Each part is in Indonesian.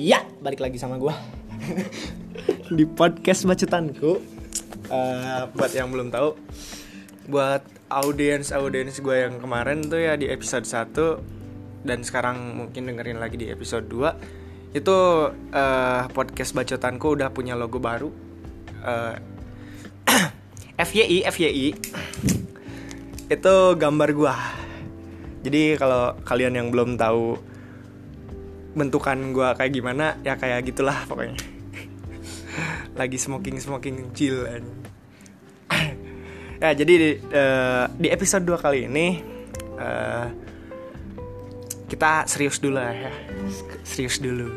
Iya, balik lagi sama gua di podcast bacotanku. Eh, buat yang belum tahu, buat audiens audiens gue yang kemarin tuh ya di episode 1 dan sekarang mungkin dengerin lagi di episode 2 itu eh, podcast bacotanku udah punya logo baru. Eh, FYI FYI itu gambar gua. Jadi kalau kalian yang belum tahu bentukan gua kayak gimana ya kayak gitulah pokoknya. Lagi smoking smoking chill ya jadi di, eh, di episode 2 kali ini eh, kita serius dulu ya. Serius dulu.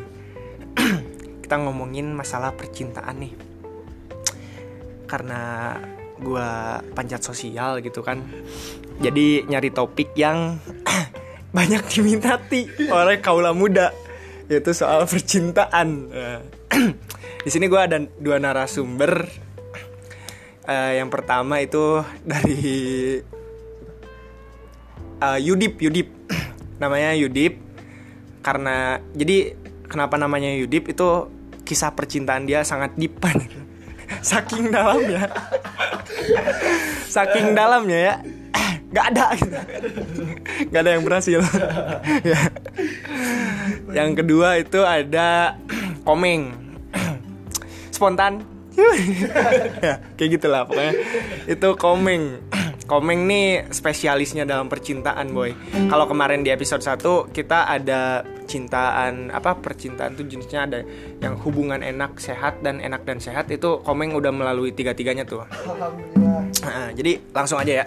Kita ngomongin masalah percintaan nih. Karena gua panjat sosial gitu kan. Jadi nyari topik yang banyak diminati oleh kaula muda yaitu soal percintaan. Nah, Di sini gue ada dua narasumber. Eh, yang pertama itu dari eh, Yudip, Yudip, namanya Yudip. Karena jadi kenapa namanya Yudip itu kisah percintaan dia sangat deep Saking dalamnya, saking dalamnya ya nggak ada. Gitu nggak ada yang berhasil. Ya. yang kedua itu ada komeng. Spontan. Ya kayak gitulah pokoknya. Itu komeng. Komeng nih spesialisnya dalam percintaan boy. Kalau kemarin di episode 1 kita ada cintaan apa percintaan tuh jenisnya ada yang hubungan enak sehat dan enak dan sehat. Itu komeng udah melalui tiga tiganya tuh Nah, jadi langsung aja ya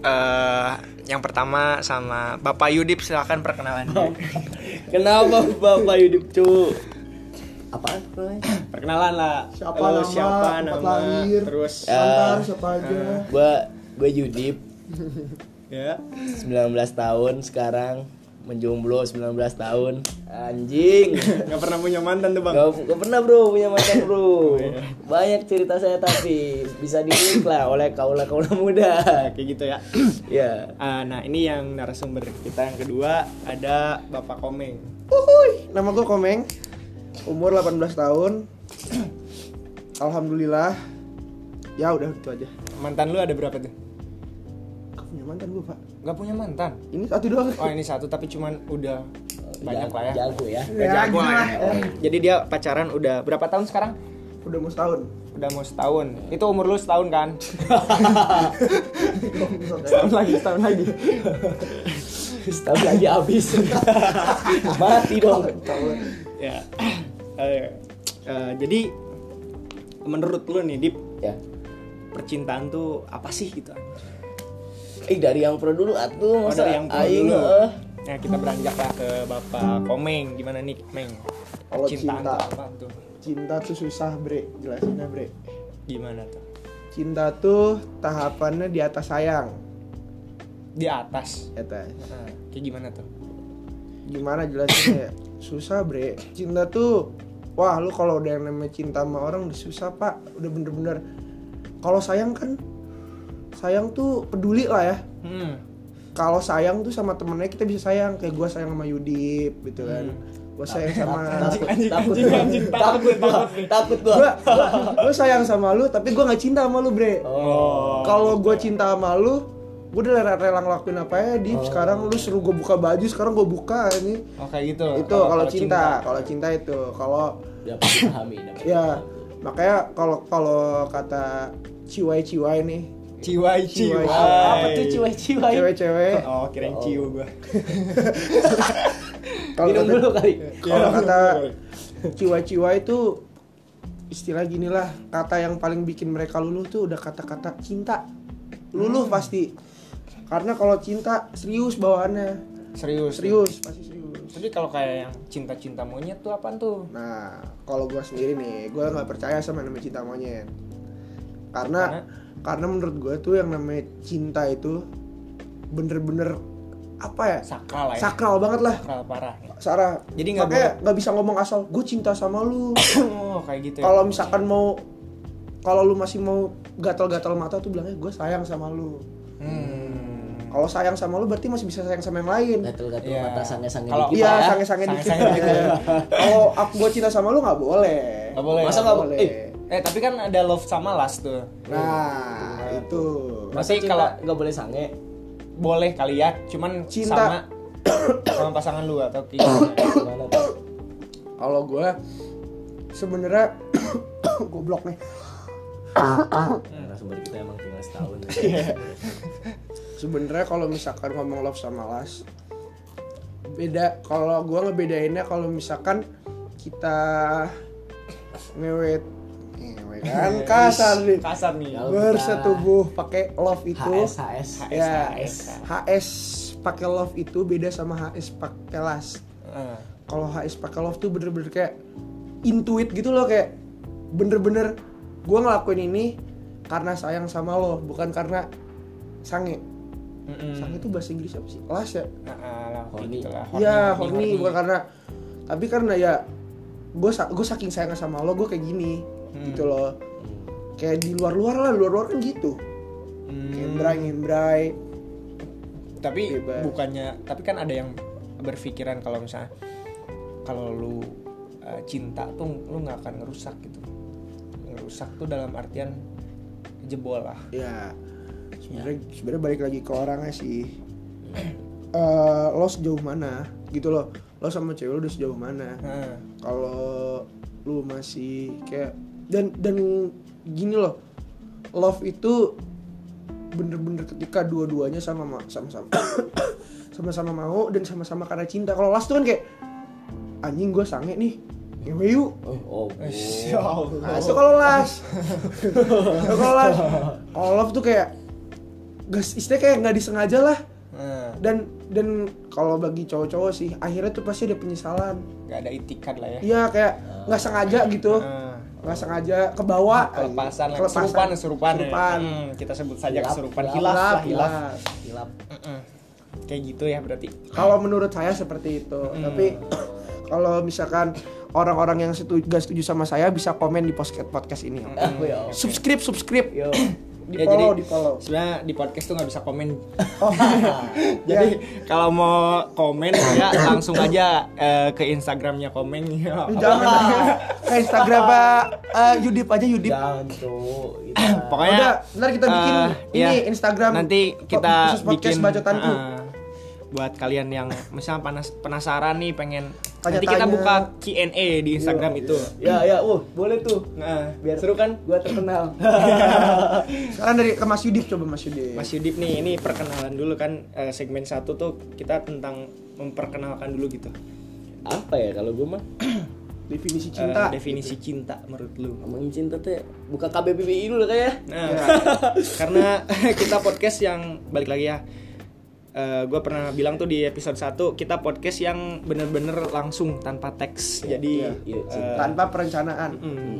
eh yang pertama sama Bapak Yudip silakan perkenalan. Kenapa Bapak Yudip cu? Apaan namanya? perkenalan lah. Siapa Lu nama, siapa nama, lahir. terus. Antar siapa aja. Gua gua Yudip, ya. 19 tahun sekarang menjomblo 19 tahun. Anjing. Nggak pernah punya mantan tuh bang. Gak, gak pernah bro punya mantan bro Banyak cerita saya tapi Bisa dilirik lah oleh kaula-kaula muda Kayak gitu ya. Ya Ah, nah ini yang narasumber kita yang kedua ada Bapak Komeng. Uhuy, nama gue Komeng. Umur 18 tahun. Alhamdulillah. Ya udah itu aja. Mantan lu ada berapa tuh? Punya mantan gue, Pak. Gak punya mantan. Ini satu doang. Oh ini satu tapi cuman udah banyak lah ya. Jago ya Udah jago lah ya. Jadi dia pacaran udah berapa tahun sekarang? Udah mau setahun. Udah mau setahun. Itu umur lu setahun kan? setahun lagi, setahun lagi. Setahun lagi habis Mati dong ya. Eh, eh, jadi menurut lu nih, Dip, Ya percintaan tuh apa sih gitu? Eh dari yang pro dulu atuh Oh, masa dari yang pro aing, dulu. Nah, kita beranjak lah ke Bapak Komeng. Gimana nih, Meng? Kalau cinta. tuh apa tuh? Cinta tuh susah, Bre. Jelasinnya, Bre. Gimana tuh? Cinta tuh tahapannya di atas sayang. Di atas. Atas. Nah, kayak gimana tuh? Gimana jelasinnya ya? Susah, Bre. Cinta tuh Wah, lu kalau udah yang namanya cinta sama orang udah susah, Pak. Udah bener-bener kalau sayang kan sayang tuh peduli lah ya. Hmm. kalau sayang tuh sama temennya kita bisa sayang kayak gue sayang sama Yudip gitu kan gue sayang sama Takut, Anjing, takut, anjing, anjing, takut, takut, gua, takut. takut gua. gue gue sayang sama lu tapi gue nggak cinta sama lu bre Oh. kalau gue cinta sama lu gue udah rela, rela ngelakuin apa ya di sekarang lu suruh gue buka baju sekarang gue buka ini Oh, kayak gitu. itu kalau cinta kalau cinta itu kalau Dapat dipahami dapat. ya makanya kalau kalau kata ciwai-ciwai nih Ciwai ciwai. Ciwai. Apa tuh ciwai-ciwai? cewek-cewek Oh, kirain ciu gua. Minum kata- dulu kali. kalau kata ciwa-ciwa itu istilah gini lah kata yang paling bikin mereka luluh tuh udah kata-kata cinta luluh pasti karena kalau cinta serius bawaannya Serius. serius pasti serius Tapi kalau kayak yang cinta-cinta monyet tuh apaan tuh? nah kalau gua sendiri nih gua nggak percaya sama namanya cinta monyet karena karena menurut gua tuh yang namanya cinta itu bener-bener apa ya Sakral lah ya. sakral banget lah Sakral parah. ya. Sarah Jadi nggak makanya nggak bisa ngomong asal gue cinta sama lu oh, kayak gitu ya. kalau misalkan mau kalau lu masih mau gatal-gatal mata tuh bilangnya gue sayang sama lu. Kalau sayang sama lu berarti masih bisa sayang sama yang lain. gatel-gatel Iya. mata sange-sange Kalau- dikit Iya, ya. sange-sange dikit. Kalau aku gua cinta sama lu nggak boleh. Nggak boleh. Masa nggak boleh. Eh, Eh tapi kan ada love sama last tuh. Nah, itu. masa Berarti cinta kalau- nggak boleh sange? Boleh kali ya, cuman Cinta. sama sama pasangan lu atau gimana? Kalau gua sebenarnya goblok nih. Narasumber kita emang tinggal setahun. Sebenarnya kalau misalkan ngomong love sama last beda kalau gua ngebedainnya kalau misalkan kita ngewet kan kasar nih Kasar nih. Bersetubuh pakai love itu HS HS. ya HS. HS pakai love itu beda sama HS pakai last Eh, kalau HS pakai love tuh bener-bener kayak intuit gitu loh kayak bener-bener gue ngelakuin ini karena sayang sama lo bukan karena sange mm-mm. sange itu bahasa Inggris apa sih las ya lah, kayak Horny. gitu lah. iya horny bukan karena tapi karena ya gue gue saking sayang sama lo gue kayak gini Hmm. gitu loh kayak di luar-luar lah luar-luar kan gitu Hmm. kayak bray ngembray tapi Bebas. bukannya tapi kan ada yang berpikiran kalau misalnya kalau lu uh, cinta tuh lu nggak akan ngerusak gitu ngerusak tuh dalam artian jebol lah ya sebenarnya sebenarnya balik lagi ke orangnya sih. Eh, lo sejauh mana? Gitu loh. Lo sama cewek lo udah sejauh mana? Nah, kalau lu masih kayak dan dan gini loh. Love itu bener-bener ketika dua-duanya sama ma- sama-sama sama-sama mau dan sama-sama karena cinta. Kalau last tuh kan kayak anjing gue sange nih. Ngewe yuk. Oh, oh, Allah. Nah, itu kalau las. Itu kalau las. Kalau love tuh kayak gas istilahnya kayak nggak disengaja lah. Nah, Dan dan kalau bagi cowok-cowok sih akhirnya tuh pasti ada penyesalan. nggak ada itikat lah ya Iya kayak nggak sengaja gitu. Nah, Nggak sengaja kebawa kelepasan lah Kelepasan. kesurupan kesurupan, ya. Kesurupan. Hmm, kita sebut saja Hilap, kesurupan hilaf Hilaf, hilaf hilaf. Mm-mm. kayak gitu ya berarti Kalau menurut saya seperti itu. Tapi kalau misalkan orang-orang yang setuju, gak setuju sama saya bisa komen di podcast podcast ini. Ya. Subscribe, subscribe. Yo. Di Ya, follow, jadi- di follow. sebenarnya di podcast tuh nggak bisa komen Oh, jadi kalau mau komen ya langsung aja eh, ke instagramnya komen ya jangan ke Instagram Pak Eh, Yudip aja Yudip. Jangan tuh. Pokoknya Udah, ntar kita bikin eh, ini ya, Instagram nanti kita bikin bacotanku. eh, buat kalian yang misalnya panas penasaran nih pengen Tanya-tanya. nanti kita buka Q&A di Instagram itu Ya, ya, uh, boleh tuh. nah Biar seru kan? Gua terkenal. Sekarang dari ke Mas Yudip coba Mas Yudip. Mas Yudip nih ini perkenalan dulu kan eh, segmen satu tuh kita tentang memperkenalkan dulu gitu Apa ya kalau gua mah? Definisi Eh, cinta. definisi cinta menurut lu Ngomongin cinta tuh ya, buka KBBI dulu kayak. Nah, karena kita podcast yang balik lagi ya. Gue pernah bilang tuh di episode 1 kita podcast yang bener-bener langsung tanpa teks. Jadi iya, iya, eh, Tanpa perencanaan. mm.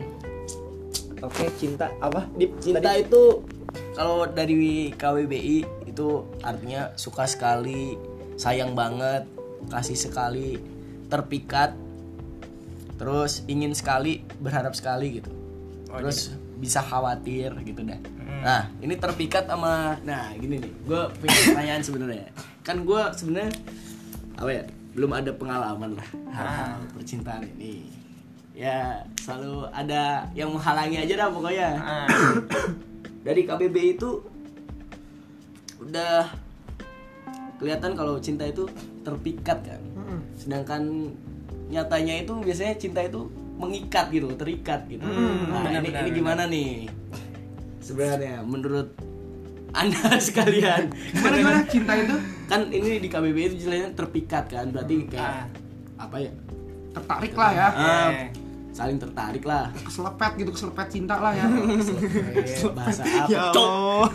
Oke, cinta apa? Dip, Cinta tadi? itu kalau dari KWBI itu artinya suka sekali, sayang banget, kasih sekali, terpikat, terus ingin sekali, berharap sekali gitu. Oh, terus bisa khawatir gitu dah. Nah ini terpikat sama, nah gini nih, gue punya pertanyaan sebenarnya. Kan gue sebenarnya apa ya, belum ada pengalaman lah. Hal percintaan ini. Ya selalu ada yang menghalangi aja dah pokoknya. Ah, dari KBB itu udah kelihatan kalau cinta itu terpikat kan. Sedangkan nyatanya itu biasanya cinta itu mengikat gitu terikat gitu. Nah benar, ini, benar, ini benar. gimana nih sebenarnya menurut anda sekalian Gimana gimana cinta itu? kan ini di KBB itu jelasnya terpikat kan berarti kayak Ah. apa ya Tertarik lah ya. Eh. saling tertarik lah Keselepet gitu, keselepet cinta lah ya. Bahasa apa Ya Cok.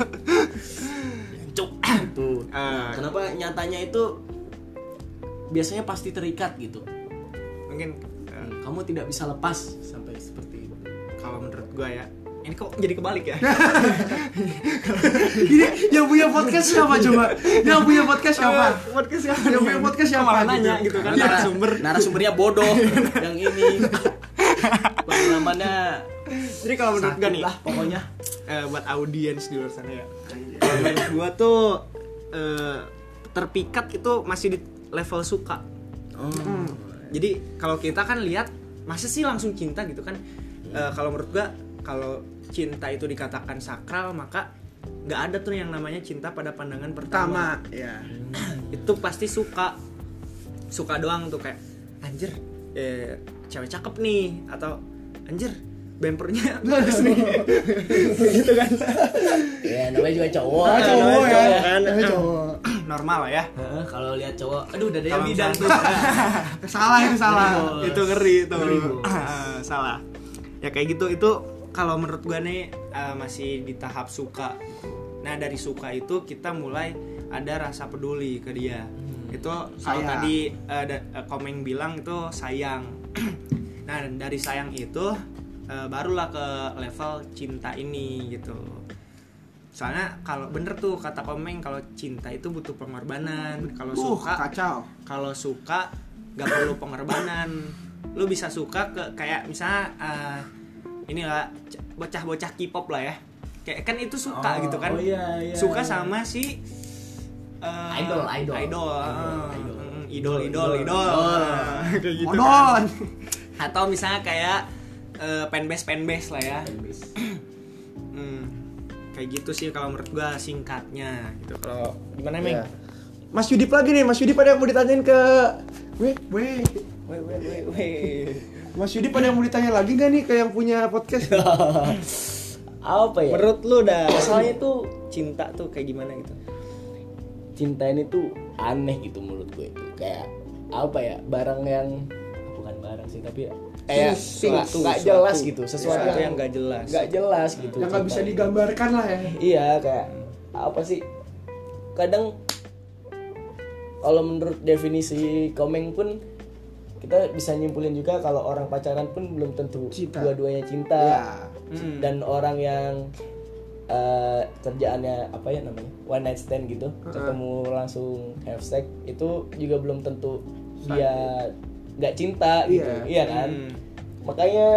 Cuk gitu. Ah. Kenapa nyatanya itu biasanya pasti terikat gitu. Mungkin eh, Kamu tidak bisa lepas sampai seperti itu. kalau menurut gua ya, ini kok jadi kebalik ya? Ini yang punya podcast siapa coba? Yang punya podcast siapa? podcast siapa? Yang punya podcast siapa? Malah gitu? nanya gitu kan Karena narasumber. narasumbernya bodoh yang ini. Pengalamannya Jadi kalau menurut sakit nih, lah pokoknya. eh, buat audiens di luar sana ya. Kalau menurut gua tuh eh, terpikat itu masih di level suka Oh. jadi kalau kita kan lihat masa sih langsung cinta gitu kan Eh, kalau menurut gua kalau cinta itu dikatakan sakral maka nggak ada tuh yang namanya cinta pada pandangan pertama Pertama, ya. itu pasti suka suka doang tuh kayak anjir eh, cewek cakep nih atau anjir bempernya bagus nih gitu kan Ya namanya juga cowok. Ah, Nah, cowok namanya ya. cowok kan. Namanya cowok. normal lah ya Heeh, kalau lihat cowok, aduh udah ada yang Kalau bidang tuh. Salah itu salah. Ngeri, itu ngeri Bos. salah ya kayak gitu itu kalau menurut gua nih eh, masih di tahap suka. Nah dari suka itu kita mulai ada rasa peduli ke dia. Itu kalau tadi eh, da- eh, komeng bilang itu sayang. Nah dari sayang itu eh, barulah ke level cinta ini gitu. Soalnya kalau bener tuh kata komeng kalau cinta itu butuh pengorbanan. Kalau Uh, suka kacau. kalau suka nggak perlu pengorbanan. Lu bisa suka ke kayak misalnya eh, inilah c- bocah-bocah K-pop lah ya kayak kan itu suka Oh, gitu kan oh iya, iya, suka iya. sama si eh, Idol, idol. idol Idol, idol. idol idol Idol. idol Idol. Kayak gitu kan. Atau misalnya kayak eh, fanbase fanbase lah ya Hmm, kayak gitu sih kalau menurut gua singkatnya gitu kalau gimana Meng? Ya. Mas Yudip lagi nih, Mas Yudip ada yang mau ditanyain ke Weh, weh. Weh, weh, weh, weh. Mas Yudip ada yang mau ditanya lagi gak nih ke yang punya podcast? Apa ya? Menurut lu dah soalnya tuh cinta tuh kayak gimana gitu? cinta ini tuh aneh gitu menurut gue itu kayak apa ya barang yang bukan barang sih tapi kayak nggak Sesuatu, nggak jelas gitu sesuatu Sesuatu yang nggak jelas. nggak jelas gitu yang nggak bisa digambarkan lah ya. iya kayak apa sih kadang kalau menurut definisi komeng pun kita bisa nyimpulin juga kalau orang pacaran pun belum tentu Cinta. dua-duanya cinta Ya. Hmm. dan orang yang eh, kerjaannya apa ya namanya one night stand gitu ketemu langsung have sex itu juga belum tentu dia nggak cinta gitu Iya. iya kan Hmm. makanya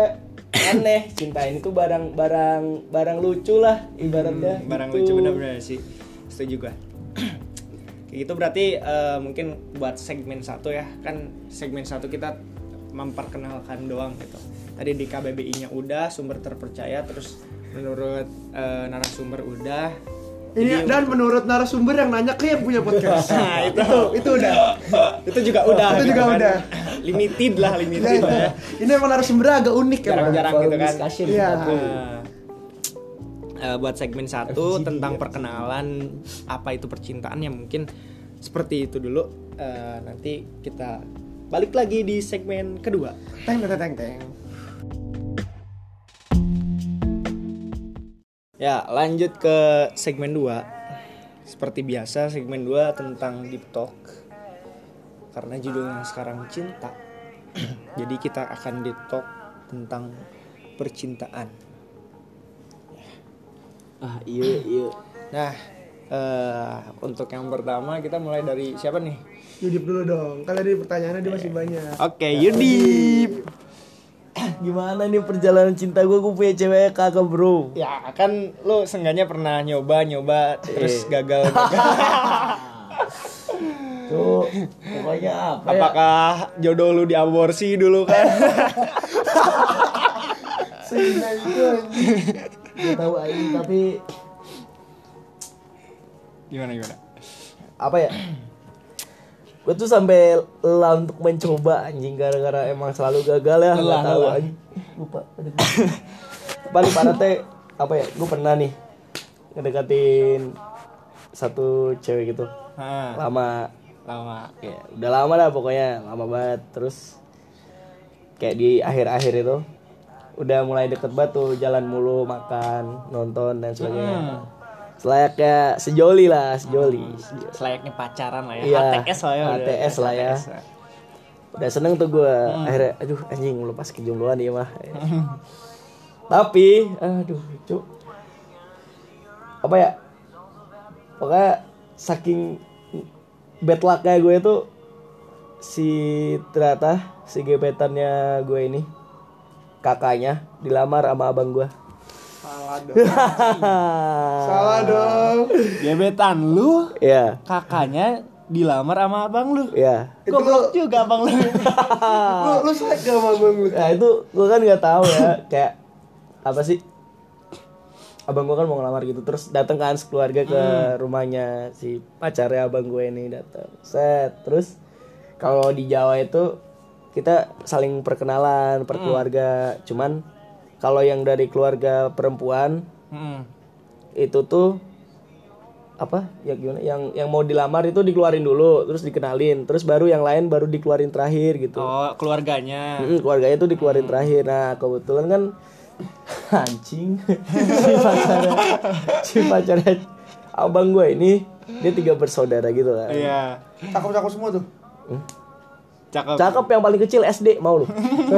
aneh cinta ini tuh barang barang barang lucu lah ibaratnya barang gitu. lucu bener-bener sih setuju gua kayak gitu berarti eh, mungkin buat segmen satu ya kan segmen satu kita memperkenalkan doang gitu tadi di KBBI nya udah sumber terpercaya terus menurut eh, narasumber udah Ini dan menurut narasumber yang nanya ke yang punya podcast. Nah, itu. itu udah. itu juga udah Itu gitu juga kan. udah. limited lah limited lah ya Ini emang narasumbernya agak unik ya, jarang-jarang gitu kan discussion Iya. kita eh, buat segmen satu tentang perkenalan apa itu percintaan ya mungkin seperti itu dulu. Eh, nanti kita balik lagi di segmen kedua. Teng teng teng teng. ya lanjut ke segmen 2 seperti biasa segmen 2 tentang deep talk. Karena judulnya sekarang cinta. Jadi kita akan deep talk tentang percintaan ah iya iya Nah, eh, untuk yang pertama kita mulai dari siapa nih? Yudip dulu dong. Kan tadi pertanyaannya dia masih banyak. Oke, Yudip. gimana nih perjalanan cinta gue gue punya cewek kakak bro Ya kan lu seenggaknya pernah nyoba nyoba terus gagal. gagal. tuh pokoknya apa ya Apakah jodoh lu diaborsi dulu kan? Gue tahu aja tapi gimana gimana? apa ya? Gue tuh sampai lelah untuk mencoba anjing gara-gara emang selalu gagal ya Lelah, nggak tahu lelah. anjing. Lupa paling parah teh apa ya gue pernah nih ngedekatin satu cewek gitu. Ah, lama. Lama. ya udah lama lah pokoknya lama banget. Terus kayak di akhir-akhir itu udah mulai deket banget tuh jalan mulu makan nonton dan sebagainya selayaknya sejoli lah sejoli Selayaknya pacaran lah ya. Iya, HTS lah ya. udah. HTS lah ya. HTS lah. udah seneng tuh gue akhirnya aduh anjing lepas kejombloan dia mah tapi aduh cuk apa ya pokoknya saking bad lucknya gue tuh si ternyata si gebetannya gue ini kakaknya dilamar sama abang gue Salah dong. Salah dong. Gebetan lu ya kakaknya dilamar sama abang lu. ya Goblok juga abang lu. Lu lu selek gak sama abang lu? Nah itu gue kan nggak tahu ya kayak apa sih abang gue kan mau ngelamar gitu terus datang kan sekeluarga ke rumahnya si pacarnya abang gue ini datang set terus kalau di Jawa itu kita saling perkenalan perkeluarga cuman kalau yang dari keluarga perempuan Hmm. itu tuh apa ya gimana yang yang mau dilamar itu dikeluarin dulu terus dikenalin terus baru yang lain baru dikeluarin terakhir gitu Oh, keluarganya. Mm, keluarganya tuh dikeluarin terakhir. Nah, kebetulan kan anjing si pacarnya si pacarnya abang gue ini dia tiga bersaudara gitu kan. Iya. Cakep-cakep semua tuh. Cakep. Cakep yang paling kecil SD mau lu.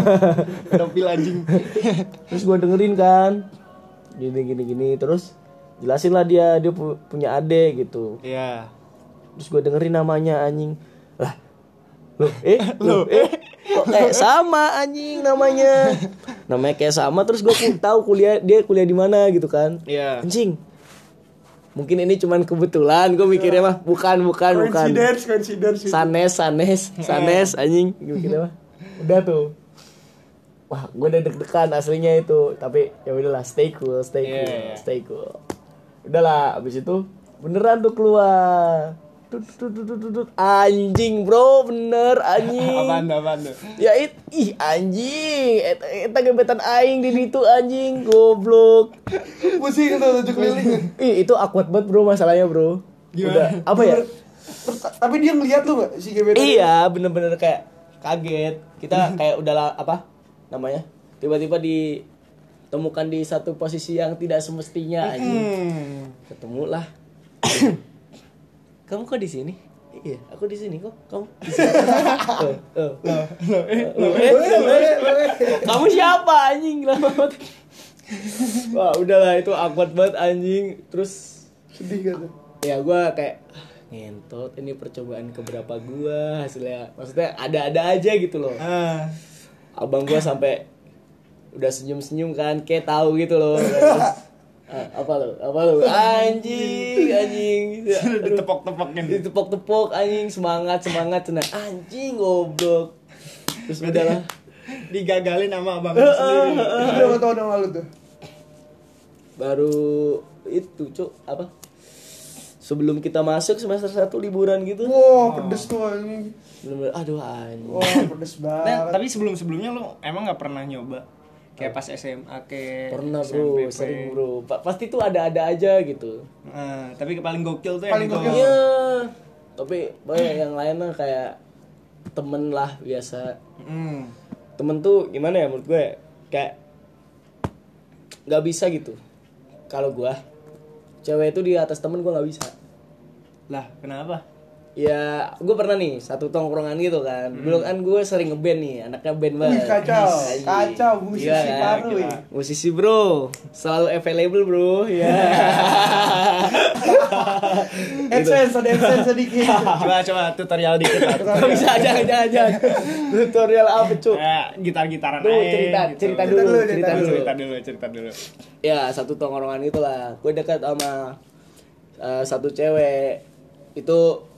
Pedofil anjing. terus gue dengerin kan gini gini gini terus jelasin lah dia dia pu- punya adik gitu. Iya. Terus gue dengerin namanya anjing. Lah. Loh, eh, loh, eh. Kok kayak sama anjing namanya. Namanya kayak sama terus gue tahu kuliah dia kuliah di mana gitu kan. Iya. Anjing. Mungkin ini cuman kebetulan gue mikirnya mah bukan bukan bukan. Coincidence, coincidence. Sanes sanes sanes anjing Gue mikirnya mah. Udah tuh. Wah, gue udah deg-degan aslinya itu, tapi ya udahlah stay cool, stay cool, Iya, iya. stay cool. Udahlah, abis itu beneran tuh keluar. Anjing bro, bener anjing. Apaan tuh, apaan tuh? Ya it, ih anjing, eta, eta gebetan aing di situ anjing, goblok. Pusing tuh tujuh keliling. Ih, itu awkward banget bro masalahnya bro. Udah, apa ya? Tapi dia ngeliat lu gak si gebetan? Iya, bener-bener kayak kaget. Kita kayak udah lah, apa namanya? Tiba-tiba ditemukan di satu posisi yang tidak semestinya anjing. Hmm. Kamu kok di sini? Iya, aku di sini kok. Kamu di sini. Loh, Kamu siapa anjing lama banget. Wah, udahlah itu awkward banget anjing. Terus Sedih kan? ya gua kayak ngentot ini percobaan keberapa gua hasilnya maksudnya ada-ada aja gitu loh Ah. abang gua sampai udah senyum-senyum kan kayak tahu gitu loh Terus, "Ah, apa lo apa lo anjing anjing. Gitu Aduh, Ditepok-tepokin. ditepok-tepok anjing. Semangat semangat cenah anjing goblok. Terus udah lah Digagalin sama abang sendiri. Itu berapa tahun yang lalu tuh? baru itu cuk. Apa? Sebelum kita masuk semester satu liburan gitu. Wah, pedes tuh anjing. bener-bener aduh anjing. Wah, pedes Nah, banget. tapi sebelum-sebelumnya lu emang nggak pernah nyoba kayak pas SMA kayak pernah bro SMP, sering bro Pa- pasti tuh ada-ada aja gitu Nah, tapi paling gokil tuh Paling yang gokil. itu. Iya, tapi banyak yang lain mah kayak temen lah biasa. Hmm. Temen tuh gimana ya menurut gue? Kayak nggak bisa gitu. Kalau gua cewek itu di atas temen gua nggak bisa. Lah, kenapa? Ya, gue pernah nih satu tongkrongan gitu kan. Dulu kan gue sering ngeband nih, anaknya band banget. Kacau. Anjing. Kacau, musisi kan? baru ya. Musisi bro, selalu available bro. Ya. AdSense, ada AdSense sedikit. coba coba tutorial dikit lah. Gak bisa jangan jangan jangan. Tutorial apa cuy? Ya, gitar-gitaran Tuh, aja, cerita, gitu. cerita Cerita dulu, cerita cerita dulu. cerita dulu, cerita dulu. Ya, satu tongkrongan itulah. Gue dekat sama eh, satu cewek. Itu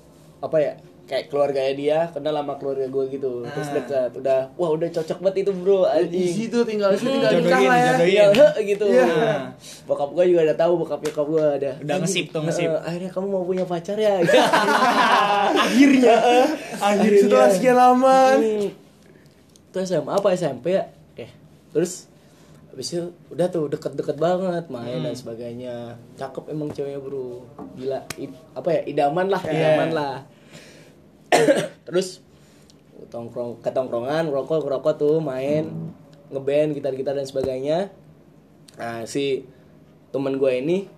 apa ya? Kayak keluarganya dia, kenal sama keluarga gue gitu. Terus Ah. dekat. Udah, wah udah cocok banget itu, Bro. Anjing. Easy tuh tinggal tinggal Jodohin, nikah lah ya. jodohin. Iya, heh, gitu. Iya. Nah, bokap gue juga udah tahu, bokap nyokap gue ada. Udah ngesip tuh, ngesip. Eh, akhirnya kamu mau punya pacar ya? Akhirnya, Akhirnya setelah sekian lama. Hmm. Itu SMA apa SMP ya? Oke. Terus habis itu udah tuh deket-deket banget main dan sebagainya. Cakep emang ceweknya bro. Gila. I- apa ya? Idaman lah, idaman lah. Terus tongkrong ke tongkrongan rokok rokok tuh main ngeband gitar-gitar dan sebagainya nah si temen gue ini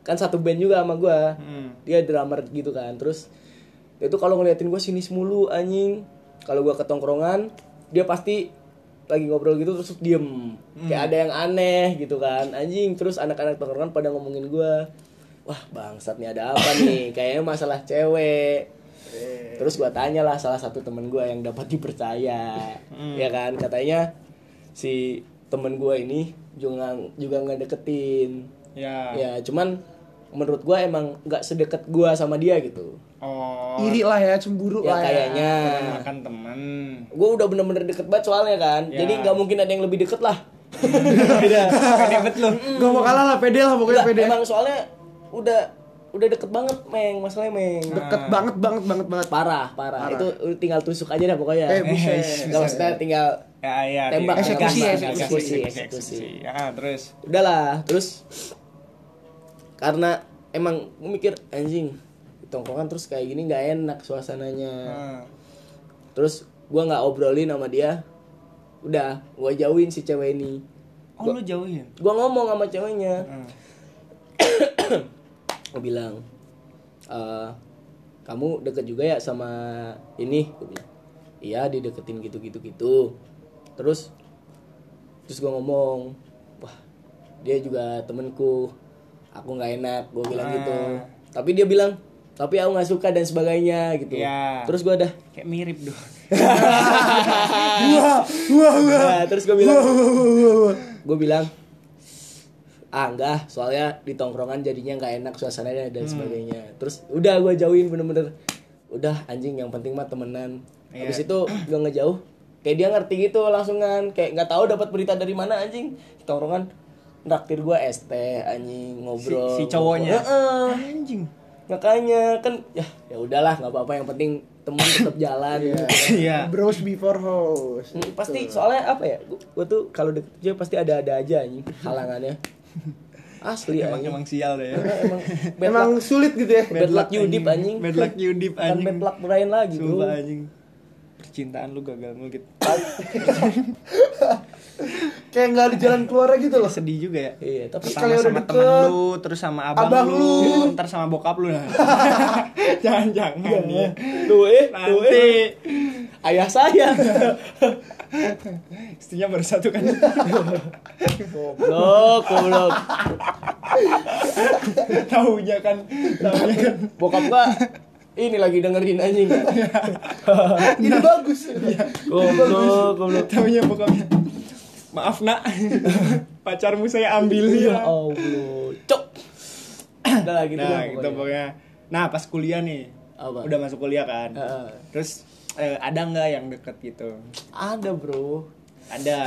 kan satu band juga sama gue Hmm. dia drummer gitu kan terus dia tuh kalau ngeliatin gue sinis mulu anjing kalau gue ke tongkrongan dia pasti lagi ngobrol gitu terus diem. Kayak ada yang aneh gitu kan. Anjing terus anak-anak tongkrongan pada ngomongin gue wah bangsat nih ada apa nih? Kayaknya masalah cewek. Terus gue tanya lah salah satu temen gue yang dapat dipercaya ya kan? Katanya si temen gue ini juga juga nggak deketin Ya. ya cuman menurut gue emang nggak sedekat gue sama dia gitu. Oh. Iri lah ya, cemburu ya lah ya. kayaknya Teman makan teman. gue udah bener-bener deket banget soalnya kan Ya. jadi nggak mungkin ada yang lebih deket lah Beda. Pede bet lu. Gak mau kalah lah, pede lah pokoknya pede. emang soalnya udah udah deket banget meng masalahnya meng Deket banget banget banget banget. parah, parah Parah. itu tinggal tusuk aja dah pokoknya Eh, buset. nggak maksudnya tinggal Ya, ya. Tembak, eksekusi, eksekusi. eksekusi. Ya, terus. udahlah terus karena emang gue mikir anjing di tongkrongan terus kayak gini nggak enak suasananya Hmm. terus gua nggak obrolin sama dia udah gua jauhin si cewek ini Oh, lu jauhin. gua ngomong sama ceweknya Hmm. gue bilang "Eh, kamu deket juga ya sama ini Gua bilang, iya dideketin gitu gitu gitu terus terus gue ngomong wah dia juga temenku aku nggak enak gue bilang Ah. gitu tapi dia bilang tapi aku nggak suka dan sebagainya gitu Iya. terus gue ada Kayak mirip dong. Wah, wah, wah. Nah, terus gue bilang gue bilang ah enggak soalnya di tongkrongan jadinya nggak enak suasananya Hmm. dan sebagainya terus udah gue jauhin bener-bener udah anjing yang penting mah temenan Iya. habis itu gue ngejauh kayak dia ngerti gitu langsungan kayak nggak tahu dapat berita dari mana anjing di tongkrongan naktir gue ST anjing ngobrol Si- si cowoknya? Heeh. Anjing. Makanya kan ya ya udahlah nggak apa-apa yang penting temen tetap jalan Iya. Bros before host. Hmm, pasti soalnya apa ya gue tuh kalau deket dia pasti ada-ada aja anjing halangannya asli Emang anjing emang sial deh ya. emang bad Emang luck sulit gitu ya. bad luck you deep anjing Bad luck you deep kan anjing. bad luck Brian lagi bro Sumpah anjing. Percintaan lu gagal mulu gitu. Kayak nggak ada jalan keluarnya gitu loh. Sedih juga ya. iya tapi udah sama deket, temen lu, terus sama abang, abang lu, lu. ntar sama bokap lu nah. Jangan-jangan ya. tuh eh tuh Nanti eh ayah saya istrinya baru satu kan. goblok goblok Taunya kan, taunya kan. bokap gua ini lagi dengerin anjing Ini bagus. goblok goblok Taunya bokapnya. Maaf nak, pacarmu saya ambil ya ya. allah cok udah lagi Nah, gitu pokoknya. Nah, pas kuliah nih, Apa? udah masuk kuliah kan. Heeh. Terus eh, ada nggak yang deket gitu? ada bro Ada.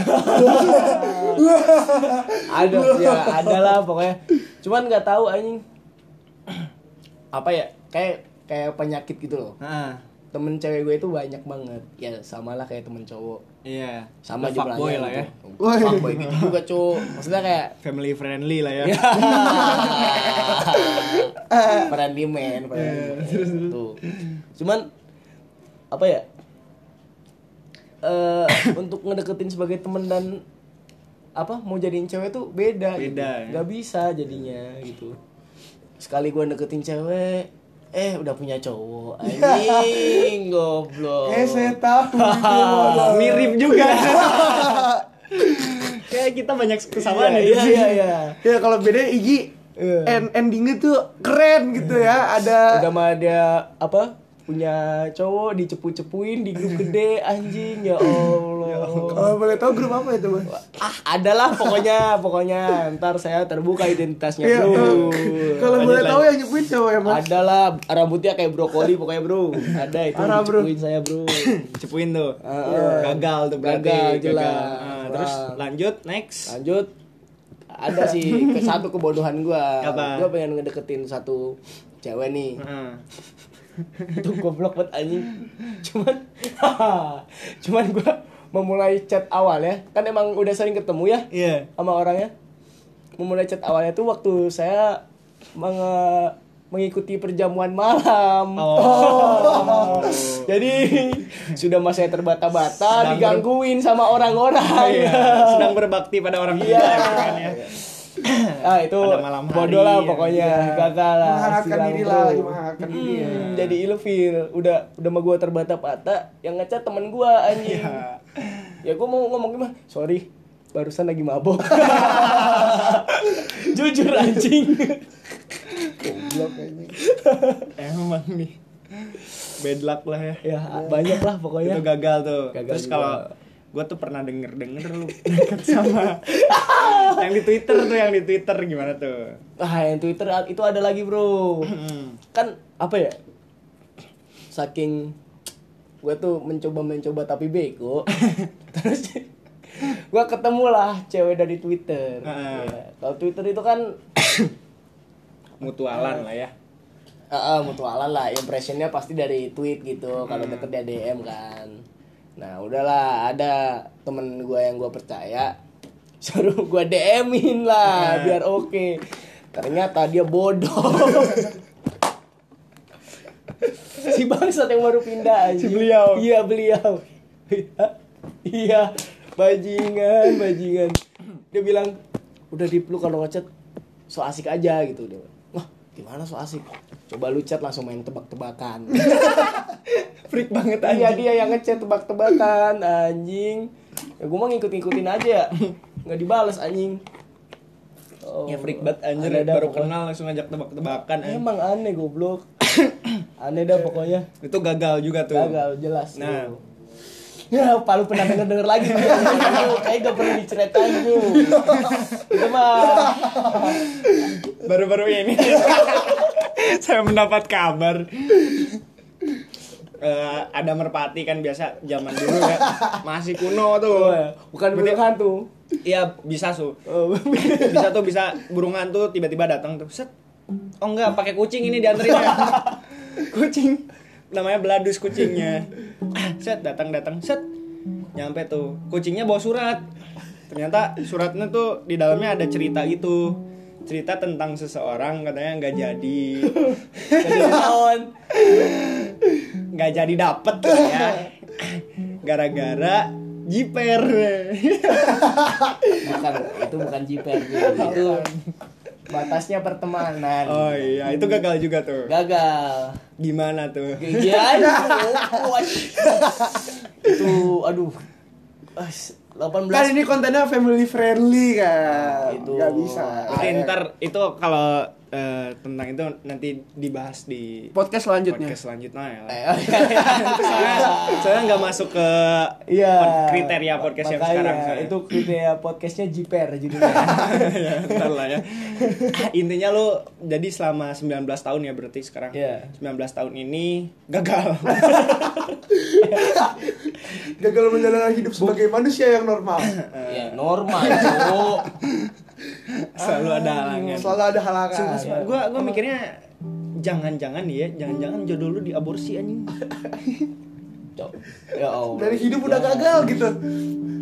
ada ya ada lah pokoknya cuman nggak tahu anjing apa ya kayak kayak penyakit gitu loh. Temen cewek gue itu banyak banget ya sama lah kayak temen cowok Iya. sama Udah fuckboy lah ya. gitu. fuckboy gitu juga cu maksudnya kayak Family friendly lah ya. friendly man friendly tuh cuman apa ya eh untuk ngedeketin sebagai temen dan apa mau jadiin cewek tuh beda gitu. Beda, ya. nggak bisa jadinya gitu sekali gue deketin cewek eh udah punya cowok anjing goblok Eh saya tahu. Mirip juga. Kayak kita banyak kesamaan iya ya. iya iya, iya. Ya kalau beda Igi Iya. end endingnya tuh keren gitu ya. Ada udah mah dia apa punya cowok dicepu-cepuin di grup gede anjing ya Allah kalau boleh tahu grup apa itu, Bang? ah adalah pokoknya pokoknya ntar saya terbuka identitasnya Iya, bro Kalau Lanjut, boleh tahu yang nyebutin cowok ya, Mas. adalah rambutnya kayak brokoli pokoknya bro ada itu Parah, bro. dicepuin saya bro Cepuin tuh. Heeh. Gagal tuh berarti. Gagal, jelas. Ah, terus lanjut next. lanjut ada sih ke satu kebodohan gua Apa? gua pengen ngedeketin satu cewek nih Heeh. itu goblok banget anjing cuman cuman gua memulai chat awal ya kan emang udah sering ketemu ya Iya. sama orangnya memulai chat awalnya tuh waktu saya menge- mengikuti perjamuan malam Oh. jadi sudah masa saya terbata-bata digangguin sama orang-orang Iya, sedang berbakti pada orang Iya. tua ya kan ya. ah itu bodoh lah ya. pokoknya gagal lah Menghangatkan silang, diri lah, lagi menghangatkan diri ya. Hmm, jadi ilfil udah udah mah gua terbata-bata yang ngechat temen gua anjing Iya. ya gua mau ngomong gimana sorry barusan lagi mabok jujur anjing Goblok kayaknya. Emang nih. Bad luck lah ya. ya banyak lah pokoknya Itu gagal tuh. Gagal Terus kalau gue tuh pernah denger denger lu deket sama yang di Twitter tuh yang di Twitter gimana tuh? Ah yang Twitter itu ada lagi bro. Kan apa ya? Saking gue tuh mencoba mencoba tapi bego. Terus gue ketemu lah cewek dari Twitter. Heeh. Ya, kalau Twitter itu kan mutualan lah ya. Ah, ah, mutualan lah. Impressionnya pasti dari tweet gitu kalau deket dia DM kan. Nah udahlah ada temen gue yang gue percaya suruh gue DM-in lah Nah. biar oke. Ternyata dia bodoh. Si bangsat yang baru pindah Si anjing. beliau. iya beliau. Iya. Bajingan bajingan. Dia bilang udah dip lu kalau ngechat so asik aja gitu. Dia wah gimana so asik? Coba lu chat langsung main tebak-tebakan. Freak banget iya dia yang ngechat tebak-tebakan anjing. Ya gue mah ngikut-ngikutin aja nggak dibales anjing Oh, ya freak banget anjir baru pokoknya. kenal langsung ngajak tebak-tebakan emang aneh goblok aneh dah pokoknya itu gagal juga tuh gagal jelas Nah. tuh. Ya, apa lu pernah denger denger lagi nih? Kayak gak perlu diceritain tuh. Itu mah baru-baru ini saya mendapat kabar Eh, ada merpati kan biasa zaman dulu ya. Masih kuno tuh. Bukan burung hantu. iya bisa su. Oh, bisa tuh bisa burung hantu tiba-tiba datang tuh set. Oh enggak pakai kucing ini dianterin ya. Kucing. Namanya beladus kucingnya. Set datang datang set. Nyampe tuh. Kucingnya bawa surat. Ternyata suratnya tuh di dalamnya ada cerita gitu. Cerita tentang seseorang katanya nggak jadi. Jadi? Nggak jadi dapet ya gara-gara jiper Bukan, itu bukan jiper. Itu batasnya pertemanan. oh iya itu gagal juga tuh Gagal. gimana tuh Iya, aduh. itu aduh. As, 18 Kan ini kontennya family friendly kan. Itu. Gak bisa. Oke, ntar itu kalau eh, tentang itu nanti dibahas di Podcast selanjutnya. podcast selanjutnya ya. Eh, oh, iya. Soalnya, soalnya nggak masuk ke pod- kriteria podcast yang sekarang. Itu kriteria podcastnya jiper judulnya. ya, ntar lah ya. Intinya lu jadi selama 19 tahun ya berarti sekarang. Iya. 19 tahun ini gagal. Gagal menjalani hidup sebagai manusia yang normal. ya normal. Selalu ada halangan. Selalu ada halangan. Sumpah, sumpah. Gua gua mikirnya jangan-jangan ya, jangan-jangan jodoh lu diaborsi anjing. Ya Allah. Dari hidup udah gagal gitu.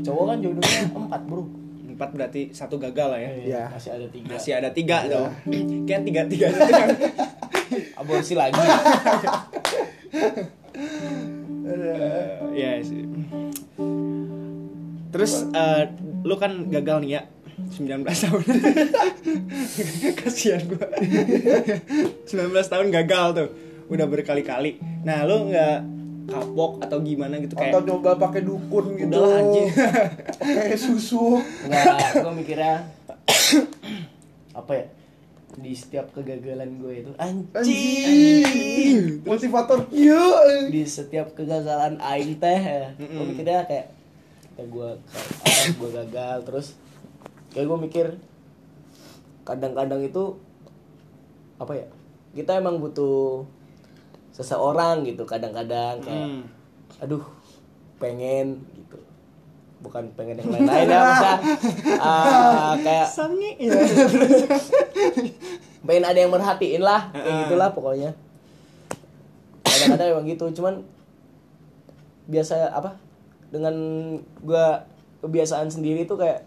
Cowok kan jodohnya empat bro. Empat berarti satu gagal lah ya. Iya. Masih ada tiga. Masih ada tiga Iya. tuh. Kayak tiga tiga Aborsi lagi. Iya sih. Terus eh, lu kan gagal nih ya 19 tahun. Kasihan gua. 19 tahun gagal tuh. Udah berkali-kali. Nah, lu nggak kapok atau gimana gitu Atau kayak coba pakai dukun gitu. Udah lah, anjing. Pakai susu. Enggak, gue mikirnya apa ya? Di setiap kegagalan gue itu anjing. Anjing. Motivator. Iya. Di setiap kegagalan aing teh, gue mikirnya kayak kayak gue apa gue gagal terus kayak gue mikir kadang-kadang itu apa ya kita emang butuh seseorang gitu kadang-kadang kayak Hmm. aduh pengen gitu bukan pengen yang lain-lain ya bisa ah, kayak ya. pengen ada yang merhatiin lah kayak gitulah pokoknya kadang-kadang emang gitu cuman biasa apa dengan gua kebiasaan sendiri tuh kayak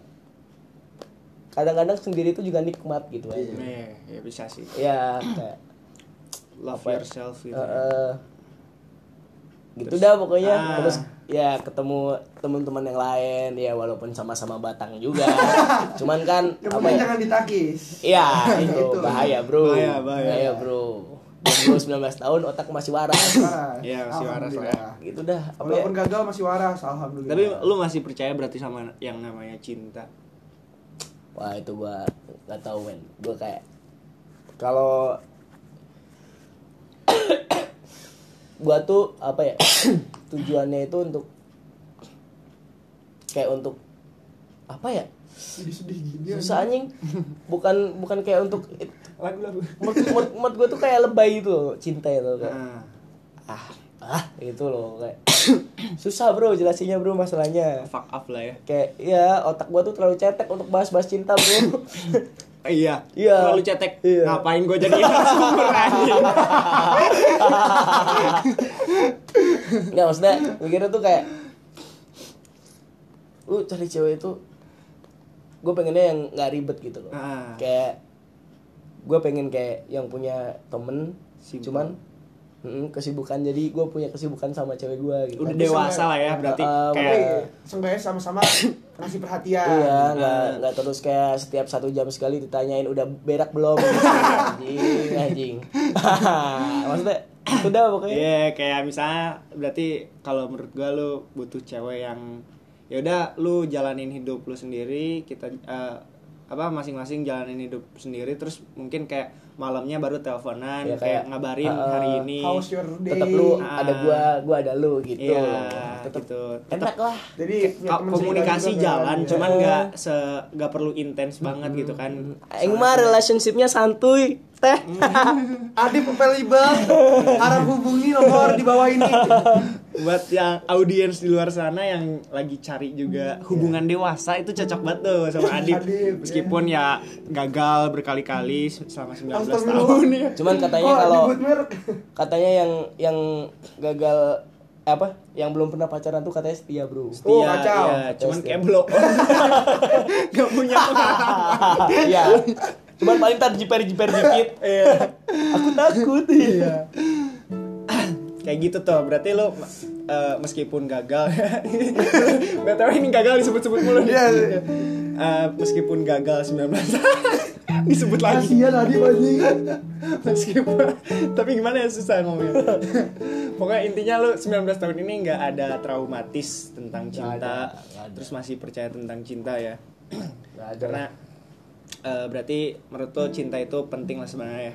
kadang-kadang sendiri tuh juga nikmat gitu aja Iya, ya bisa sih. ya kayak Love Apa ya? yourself gitu. eh, gitu dah pokoknya Ah. terus ya ketemu teman-teman yang lain ya walaupun sama-sama batang juga cuman kan apa ya jangan ditakis. Iya, itu Itu. bahaya, Bro. Bahaya, bahaya. Bro. Umur 19 tahun otak masih waras. Iya, masih waras lah ya. Gitu dah. Apa ya? Walaupun gagal masih waras, alhamdulillah. Tapi lu masih percaya berarti sama yang namanya cinta? Wah, itu gua gak tahu, men. Gua kayak kalau gua tuh apa ya? tujuannya itu untuk kayak untuk apa ya sedih-sedih gini susah anjing. Bukan bukan kayak untuk lagu-lagu. menurut gue tuh kayak lebay itu loh cinta itu kayak. Ah, ah ah itu loh kayak susah bro jelasinnya bro masalahnya fuck up lah ya kayak ya otak gua tuh terlalu cetek untuk bahas-bahas cinta bro iya Iya. Kalau lu cetek Iya. ngapain gue jadi narasumber anjing nggak maksudnya mikirnya tuh kayak lu cari cewek itu gue pengennya yang nggak ribet gitu loh Ah. kayak gue pengen kayak yang punya temen Simple. cuman mm, kesibukan jadi gue punya kesibukan sama cewek gue gitu udah dewasa lah ya berarti Ah, kayak seenggaknya sama-sama ngasih perhatian Iya, nggak nggak terus kayak setiap satu jam sekali ditanyain udah berak belum? Anjing, anjing. Maksudnya itu dah pokoknya. Iya, kayak misalnya berarti kalau menurut gua lu butuh cewek yang ya udah lu jalanin hidup lu sendiri, kita eh, apa masing-masing jalanin hidup sendiri terus mungkin kayak malamnya baru teleponan Ya, kayak, kayak, ngabarin uh, hari ini. how's your day Tetap lu Ah. ada gua, gua ada lu gitu. Iya, Tetep gitu. enak lah. jadi punya Ka- temen komunikasi jalan kan, cuman ya. nggak se nggak perlu intens banget gitu kan Aing mah relationshipnya santuy, teh. Adip available harap hubungi nomor di bawah ini buat yang audiens di luar sana yang lagi cari juga hubungan dewasa itu cocok banget tuh sama Adip Adip, meskipun ya gagal berkali-kali selama 19 Astagfirullah. tahun ya Cuman katanya Oh, kalau katanya yang yang gagal apa? Yang belum pernah pacaran tuh katanya setia, Bro. Oh, Iya, kacau. iya, cuman kayak blok nggak punya pengalaman Iya. Cuman paling ntar jiper-jiper dikit. Iya. Aku takut. Iya. kayak gitu tuh berarti lo eh, meskipun gagal btw ini gagal disebut-sebut mulu nih Iya. Eh, meskipun gagal 19 disebut lagi kasihan Adip anjing meskipun tapi gimana ya susah ngomongnya pokoknya intinya lu 19 tahun ini nggak ada traumatis tentang cinta ada, nggak ada. terus masih percaya tentang cinta ya Nggak ada karena eh, berarti menurut lo cinta itu penting lah sebenarnya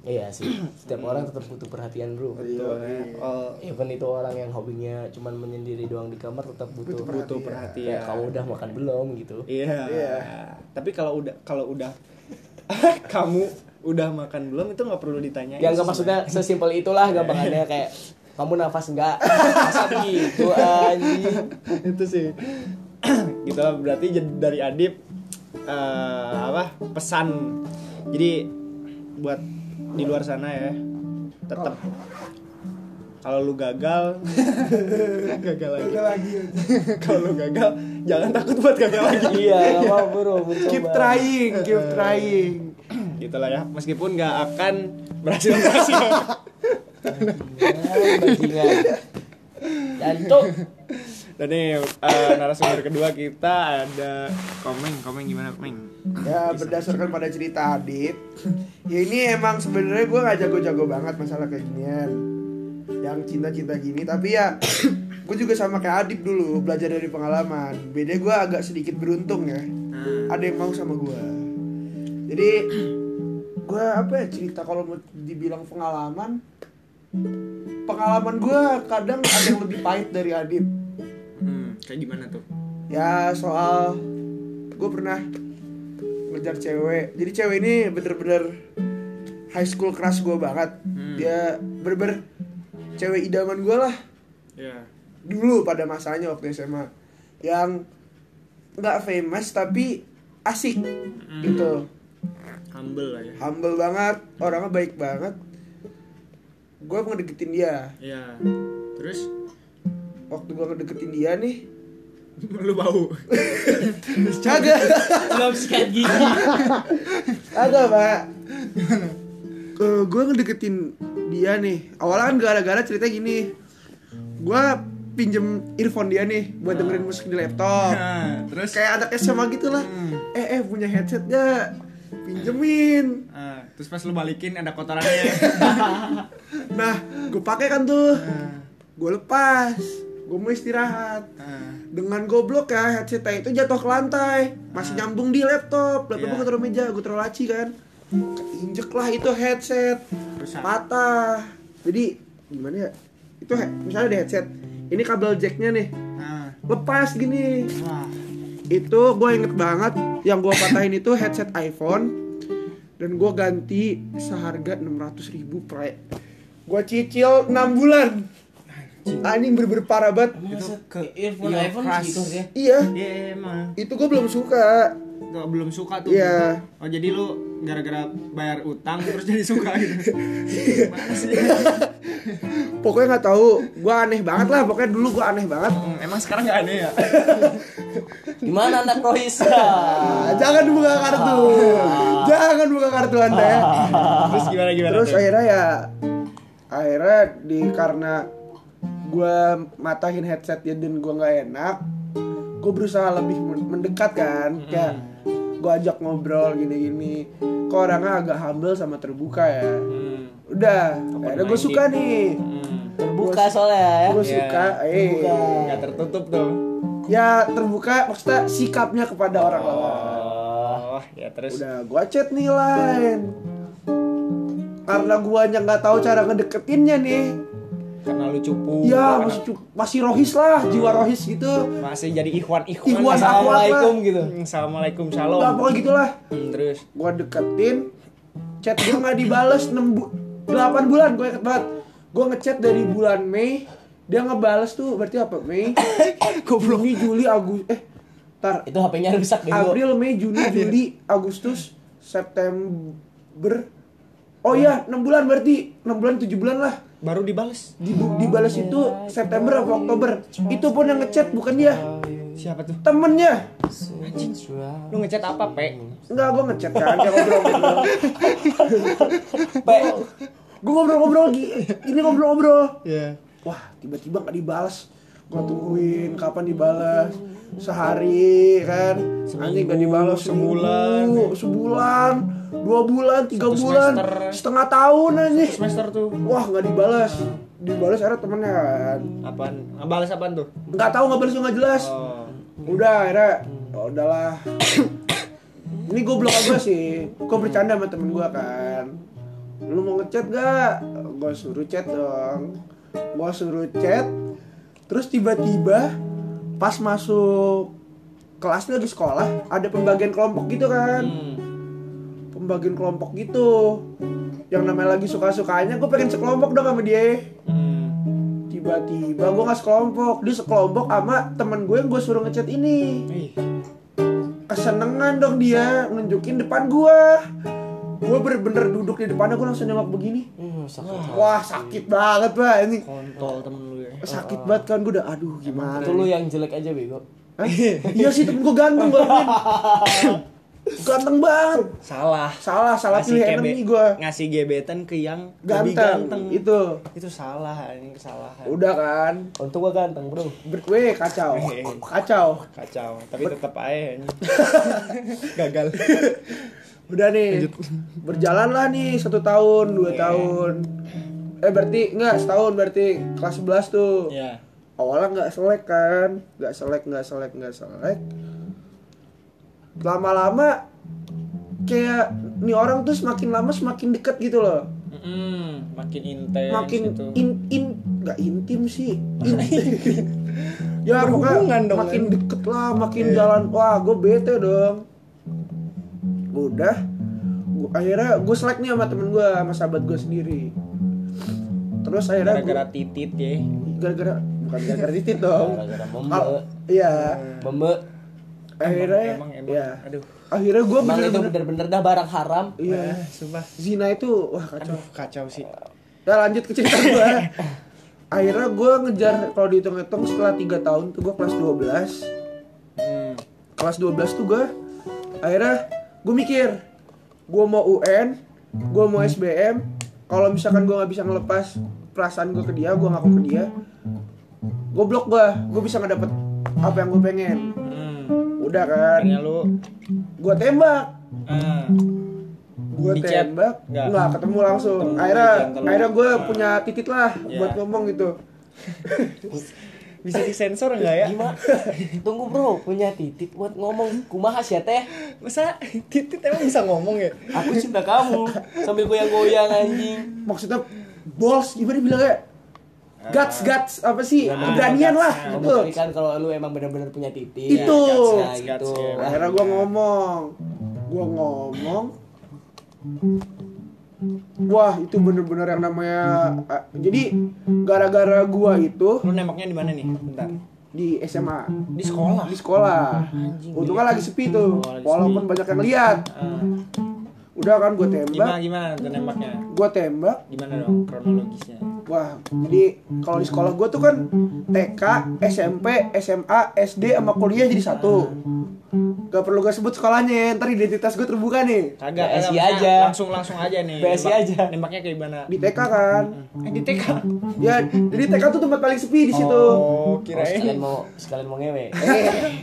Iya sih, setiap orang tetap butuh perhatian bro. betul ya. oh, Even itu orang yang hobinya cuman menyendiri doang di kamar tetap butuh. butuh Kayak perhatian kamu udah makan belum gitu. iya Iya. tapi kalau udah kalau udah kamu udah makan belum itu nggak perlu ditanya Ya nggak maksudnya sesimpel itulah gampangannya kayak kamu nafas enggak? Masa gitu anjing. itu sih gitu lah berarti dari Adip eh, apa pesan. Jadi buat di luar sana ya tetap kalau lu gagal gagal lagi. Gagal lagi. Kalau lu gagal jangan takut buat gagal lagi. Iya, apa bro, mencoba. keep trying keep trying. Gitulah ya meskipun nggak akan berhasil berhasil. Bajingan, bajingan. Dan nih eh, narasumber kedua kita ada komeng. Komeng gimana komeng? Ya berdasarkan pada cerita Adit ya ini emang sebenarnya gue gak jago-jago banget masalah kayak ginian yang cinta-cinta gini. Tapi ya gue juga sama kayak Adit dulu belajar dari pengalaman. Beda gue agak sedikit beruntung ya. Ada yang mau sama gue jadi gue apa ya cerita kalau mau dibilang pengalaman pengalaman gue kadang ada yang lebih pahit dari Adit. hmm, kayak gimana tuh? Ya soal gue pernah ngejar cewek. Jadi cewek ini bener-bener high school crush gue banget. Hmm. dia bener-bener cewek idaman gue lah. Ya dulu pada masanya waktu SMA yang nggak famous tapi asik gitu. Humble lah ya. Humble banget orangnya baik banget. Gue ngedeketin dia. Ya terus? Waktu gue ngedeketin dia nih lu bau. Kagak. Belum sikat gigi. Ada pak. Eh, Gue ngedeketin dia nih. Awalnya kan gara-gara cerita gini. Gue pinjem earphone dia nih Buat dengerin musik di laptop. Nah, terus? Kayak anak SMA gitu lah Hmm. Eh eh punya headset gak? Pinjemin. Ah, terus pas lu balikin ada kotorannya. Nah gue pakai kan tuh. Ah, Gue lepas Gue mau istirahat. Ah. dengan goblok ya headsetnya itu jatuh ke lantai. Masih nyambung di laptop. Laptopnya Iya. gue taruh meja gue taruh laci kan. Injek lah itu headset. Rusak. patah. Jadi gimana ya? Itu he- misalnya ada headset. Ini kabel jacknya nih. Ah, lepas gini. Wah. itu gue inget banget yang gue patahin itu headset iPhone. Dan gue ganti seharga 600 ribu pre. Gue cicil 6 bulan anjing bener-bener parah banget Itu ke earphone ear iPhone crush. gitu ya. iya Iya emang. itu gue belum suka Gak, belum suka tuh. Iya. Oh jadi lu gara-gara bayar utang terus jadi suka gitu. Sih? pokoknya nggak tahu gue aneh banget lah pokoknya dulu gue aneh banget Hmm, emang sekarang gak aneh ya? Gimana anak Rohis? Ah, jangan buka kartu jangan buka kartu anda ya Terus gimana gimana? terus tuh? akhirnya ya akhirnya di karena gue matahin headsetnya dan gue nggak enak gue berusaha lebih men- mendekat kan kayak gue ajak ngobrol gini-gini kok orangnya agak humble sama terbuka ya Hmm. udah akhirnya gue suka nih Hmm. Terbuka soalnya ya. gue Iya. suka eh Gak tertutup tuh. ya terbuka maksudnya sikapnya kepada orang lain Oh, ya terus. udah gue chat nih lain karena guanya nggak tahu cara ngedeketinnya nih Karena lu cupu. Ya masih cu- masih rohis lah, jiwa rohis gitu. Masih jadi ikhwan ikhwan. Ikhwan, Assalamualaikum lah. gitu. Assalamualaikum shalom. Udah pokoknya gitulah. Hmm, terus. Gua deketin, chat gua nggak dibales 6 bu 8 bulan, gue inget banget. Gua ngechat dari bulan Mei, dia ngebales tuh berarti apa? Mei, Juni, Juli, Agustus, eh, tar, Itu HP-nya rusak deh gua. April, Mei, Juni, Juli, Agustus, September. Oh iya, 6 bulan berarti 6 bulan 7 bulan lah. Baru dibales. Di, dibales itu September atau Oktober. Itu pun yang ngechat bukan dia. Siapa tuh? Temennya. Lu ngechat apa, Pe? Enggak, gue ngechat kan, ngobrol-ngobrol. Pe, Gue ngobrol-ngobrol, ini ngobrol-ngobrol. Iya. Wah, tiba-tiba gak dibalas. Gue tungguin kapan dibalas. Sehari kan, anjing gak dibalas sebulan. sebulan, dua bulan, tiga Satu bulan, semester. setengah tahun anjing. Semester tuh. Wah, nggak dibalas. Dibalas akhirnya temennya kan. Apaan? Ngebales apaan tuh? Nggak tahu nggak balas nggak jelas. Oh. Udah akhirnya, ya udahlah. Ini gue blok gue sih. Gue bercanda sama temen gue kan. Lu mau ngechat gak? Gue suruh chat dong. Gue suruh chat. Terus tiba-tiba pas masuk kelasnya lagi sekolah ada pembagian kelompok gitu kan. Pembagian kelompok gitu. Yang namanya lagi suka-sukanya gue pengen sekelompok dong sama dia. Hmm. Tiba-tiba gue gak sekelompok Dia sekelompok sama temen gue yang gue suruh ngechat ini Ih, Kesenengan dong dia Nunjukin depan gue Gue bener-bener duduk di depannya Gue langsung nengok begini Hmm, sakit. Wah sakit banget pak ini kontol temen lu ya. Sakit banget kan gue udah Aduh gimana Itu lu yang jelek aja bego. Iya sih temen gue ganteng gue Ganteng banget Salah. Salah Salah Ngasih pilih enemy gue Ngasih gebetan ke yang lebih Ganteng, ganteng. Itu Itu salah, ini kesalahan. Udah kan Untung gua ganteng, Bro. Ber Weh kacau Kacau Kacau, tapi tetap aja. Gagal. Udah nih, berjalan lah nih satu tahun, dua tahun. Eh berarti enggak setahun berarti kelas 11 tuh. Ya. Awalnya nggak selek kan, nggak selek, nggak selek, nggak selek. Lama-lama kayak nih orang tuh semakin lama semakin deket gitu loh. Mm-mm, makin intens Makin gitu. in in nggak intim sih. In- ya pokoknya dong, makin kan? deket lah, makin jalan. Wah, gue bete dong. Udah, gua, akhirnya gue selek nih sama temen gue, sama sahabat gue sendiri. Terus akhirnya Gara-gara gua- titit ya. gara-gara bukan gara-gara titit dong. Gara-gara membe. Iya, Membe. akhirnya emang, emang. ya. Aduh. Akhirnya gue bener-bener bener-bener dah barang haram. iya. Ah, sumpah. Zina itu wah kacau. Aduh, kacau sih. Ya lanjut ke cerita gue. akhirnya gue ngejar kalau dihitung-hitung setelah 3 tahun tuh gue kelas 12 Hmm. kelas 12 tuh gue akhirnya gue mikir gue mau UN gue mau SBM kalau misalkan gue nggak bisa ngelepas perasaan gue ke dia gue ngaku ke dia gue blok gue gue bisa ngedapet apa yang gue pengen. Hmm. udah kan? Lu gue tembak. Ah, gue tembak Nggak? nggak ketemu langsung. Ketemu akhirnya akhirnya gue Ah. punya titik lah Iya. buat ngomong gitu bisa disensor enggak ya? Gimana? Tunggu bro, punya titit buat ngomong kumaha sih teh? Masa titit emang bisa ngomong ya? Aku cinta kamu sambil goyang-goyang anjing. maksudnya bols gimana bilangnya guts guts apa sih keberanian lah itu membuktikan kalau lu emang benar-benar punya titik Itu. Ya, Guts, gitu guts, ya. Akhirnya gue ngomong gue ngomong wah itu bener-bener yang namanya jadi gara-gara gua itu Lu nembaknya di mana nih? Bentar. di SMA Di sekolah. di sekolah untungnya lagi sepi tuh Oh, lagi walaupun banyak yang lihat Ah, udah kan gue gimana tembak gimana tuh nembaknya? gue tembak Gimana dong kronologisnya? Wah, jadi kalau di sekolah gue tuh kan TK, SMP, SMA, SD sama kuliah jadi satu. Gak perlu gue sebut sekolahnya, ntar identitas gue terbuka nih. Kagak, BSI kagak, aja. Langsung langsung aja nih. BSI Nembak- aja. Nembaknya kayak gimana? Di TK kan. Eh, di TK. Ya, jadi TK tuh tempat paling sepi di situ. Oh, oh, kirain. sekalian mau sekalian mau ngewe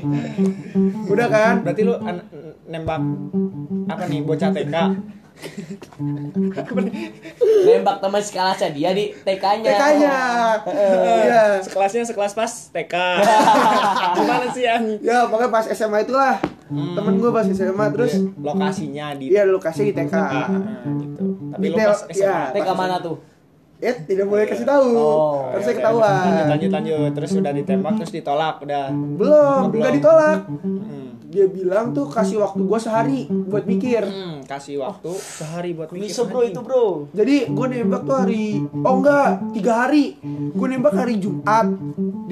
Udah kan? Berarti lu nembak apa nih bocah TK? nembak teman sekelasnya dia di TK-nya TK-nya. Iya. Sekelasnya sekelas pas TK. Gimana sih yang Ya, pokoknya pas SMA itulah. Temen gue pas SMA terus lokasinya di Iya, lokasi di TK. Ah, gitu. Tapi lu pas SMA. ya. TK mana tuh Eh, tidak boleh kasih tahu. Oh, Terus saya Oke, ketahuan. Lanjut lanjut lanjut. Terus udah ditembak terus ditolak udah. Belum, Belum. nggak ditolak. Hmm. Dia bilang tuh kasih waktu gue sehari buat mikir. Hmm, kasih waktu sehari buat mikir. bisa bro itu bro Jadi gue nembak tuh hari Oh enggak, tiga hari Gue nembak hari Jumat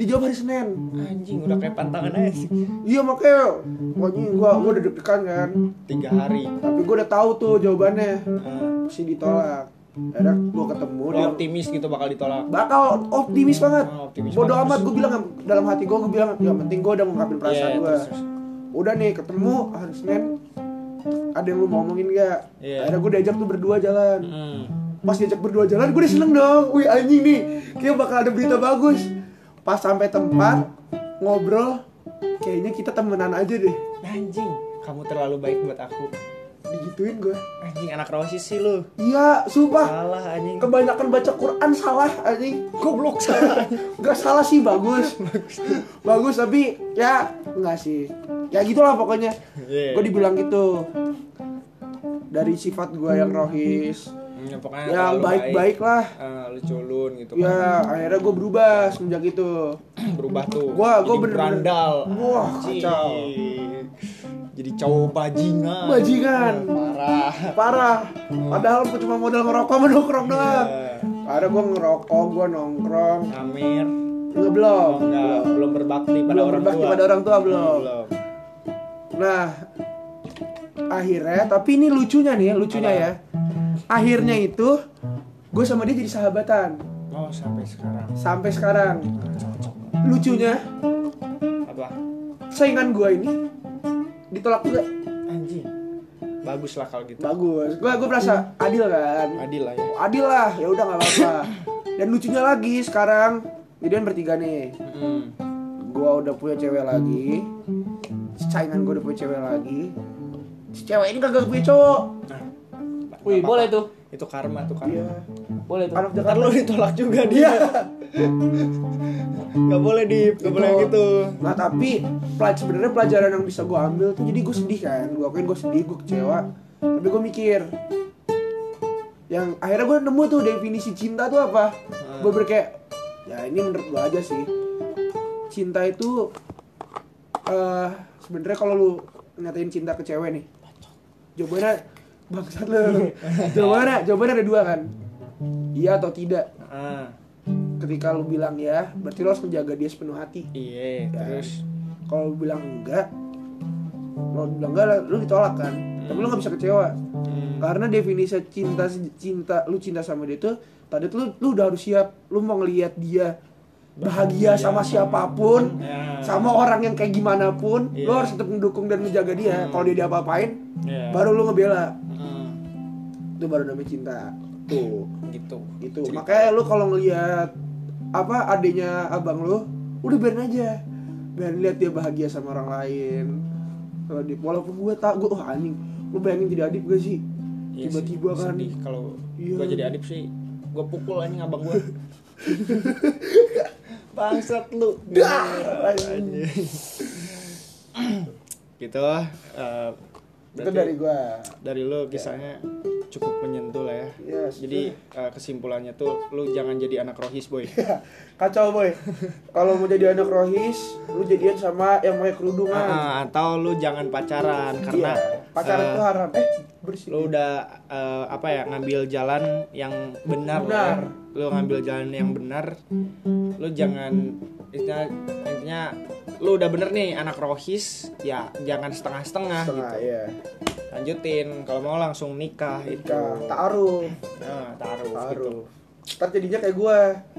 Dijawab hari Senin Anjing udah kayak pantangan aja sih. Iya makanya Pokoknya gue gue udah deg-degan kan Tiga hari. Tapi gue udah tahu tuh jawabannya Ah. Masih ditolak Akhirnya gue ketemu dia optimis gitu bakal ditolak. Bakal optimis banget Oh, optimis Bodoh amat gue bilang dalam hati gue Gue bilang yang penting gue udah ngungkapin perasaan Iya, gue. Udah nih ketemu hari Senin Ada yang lu mau ngomongin gak? Iya. Akhirnya gue diajak tuh berdua jalan Hmm. Pas diajak berdua jalan gue udah seneng dong Wih anjing nih Kayak bakal ada berita bagus Pas sampai tempat Ngobrol Kayaknya kita temenan aja deh Anjing, kamu terlalu baik buat aku. Digituin gue Anjing anak rosis sih lu. Iya sumpah Salah anjing. Kebanyakan baca Quran salah anjing Goblok salah. Gak salah sih bagus Bagus tapi ya Enggak sih Ya gitulah pokoknya Iya. Gue dibilang gitu Dari sifat gue yang rohis Hmm, pokoknya Yang baik-baik lah. Eh, lu gitu Ya akhirnya gue berubah semenjak itu. Berubah tuh. Gua- gua jadi bener-bener- berandal. Wah, kacau. jadi cowok bajingan. Bajingan. parah. Parah. Padahal gue cuma modal ngerokok sama nongkrong doang. Iya. Akhirnya gue ngerokok, gue nongkrong. Amir Enggak belum. Oh, enggak. Belum. Berbakti pada Belum orang berbakti tua. pada orang tua belum. Belum. Nah Akhirnya Tapi ini lucunya nih ya Lucunya Apa? ya Akhirnya itu Gue sama dia jadi sahabatan. Oh sampai sekarang. Sampai sekarang. Lucunya apa? Saingan gue ini Ditolak juga. Anjing. Bagus lah kalau gitu. Bagus. Gue gue merasa adil kan? Adil lah ya. Adil lah. Ya udah nggak apa-apa. Dan lucunya lagi sekarang Jadi kan bertiga nih. Hmm. Gua udah punya cewek lagi. Saingan gue udah punya cewek lagi. Si cewek ini kagak punya cowok. Nah wih nggak boleh tuh. Itu karma tuh karma. Iya. Boleh tuh. Anak Jakarta lu ditolak juga dia. Gak boleh di Gak boleh Itu. gitu. Nah tapi pelaj sebenarnya pelajaran yang bisa gue ambil tuh jadi gue sedih kan. Gue akuin gue sedih, gue kecewa. Tapi gue mikir Yang akhirnya gue nemu tuh definisi cinta tuh apa? Gue berkayak Ya ini menurut gue aja sih. Cinta itu eh sebenarnya kalau lu nyatain cinta ke cewek nih Jawabannya Bangsat lu. Jawabannya, jawabannya ada dua kan? Iya atau tidak? Ah, Ketika lu bilang ya Berarti lu harus menjaga dia sepenuh hati. Iya Terus? Kalau lu bilang enggak kalau lu bilang enggak lu ditolak kan? Tapi lu nggak bisa kecewa. Hmm, karena definisi cinta cinta lu cinta sama dia tuh tadi tuh lu, lu udah harus siap. Lu mau ngelihat dia bahagia sama siapa pun Ya. sama orang yang kayak gimana pun lu Iya. harus tetap mendukung dan menjaga dia. Kalau dia diapa-apain Iya. baru lu ngebela. Hmm, itu baru namanya cinta. Tuh. Gitu. Itu Cerita. makanya lu kalau ngelihat apa adanya abang lu udah biarin aja. Biarin lihat dia bahagia sama orang lain. Kalau di walaupun gue tak gue oh anjing. Lu bayangin jadi adik gak sih? Tiba-tiba sih, kan. Kalau Iya. gue jadi adip sih gue pukul anjing abang gue bangsat lu Anjing. gitu eh, itu dari gue dari lu kisahnya cukup menyentuh lah ya. Yes. Jadi eh, kesimpulannya tuh lu jangan jadi anak rohis boy. Kacau boy. Kalau mau jadi anak rohis, lu jadian sama yang pakai kerudungan. Ah, atau lu jangan pacaran karena Iya. pacaran eh, itu haram. Eh, bersih. lu udah eh, apa ya ngambil jalan yang benar, Benar. ya. lu ngambil jalan yang benar lu jangan intinya, intinya lu udah bener nih anak rohis ya jangan setengah-setengah Setengah, gitu ya. lanjutin kalau mau langsung nikah itu Nikah, ta'aruf. nah taruh gitu Ta'aruf. Ntar jadinya kayak gue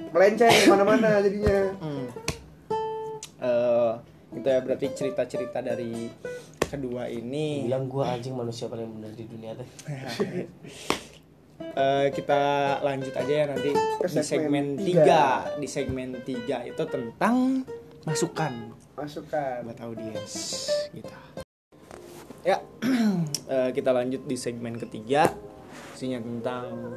melenceng ke mana-mana jadinya. Hmm. Eh, itu ya berarti cerita-cerita dari kedua ini. Bilang gue anjing manusia paling benar di dunia teh. Eh, kita lanjut aja ya nanti Ke di segmen segmen 3 di segmen 3 itu tentang masukan. Masukkan. buat audiens kita. Ya eh, kita lanjut di segmen ketiga. Isinya tentang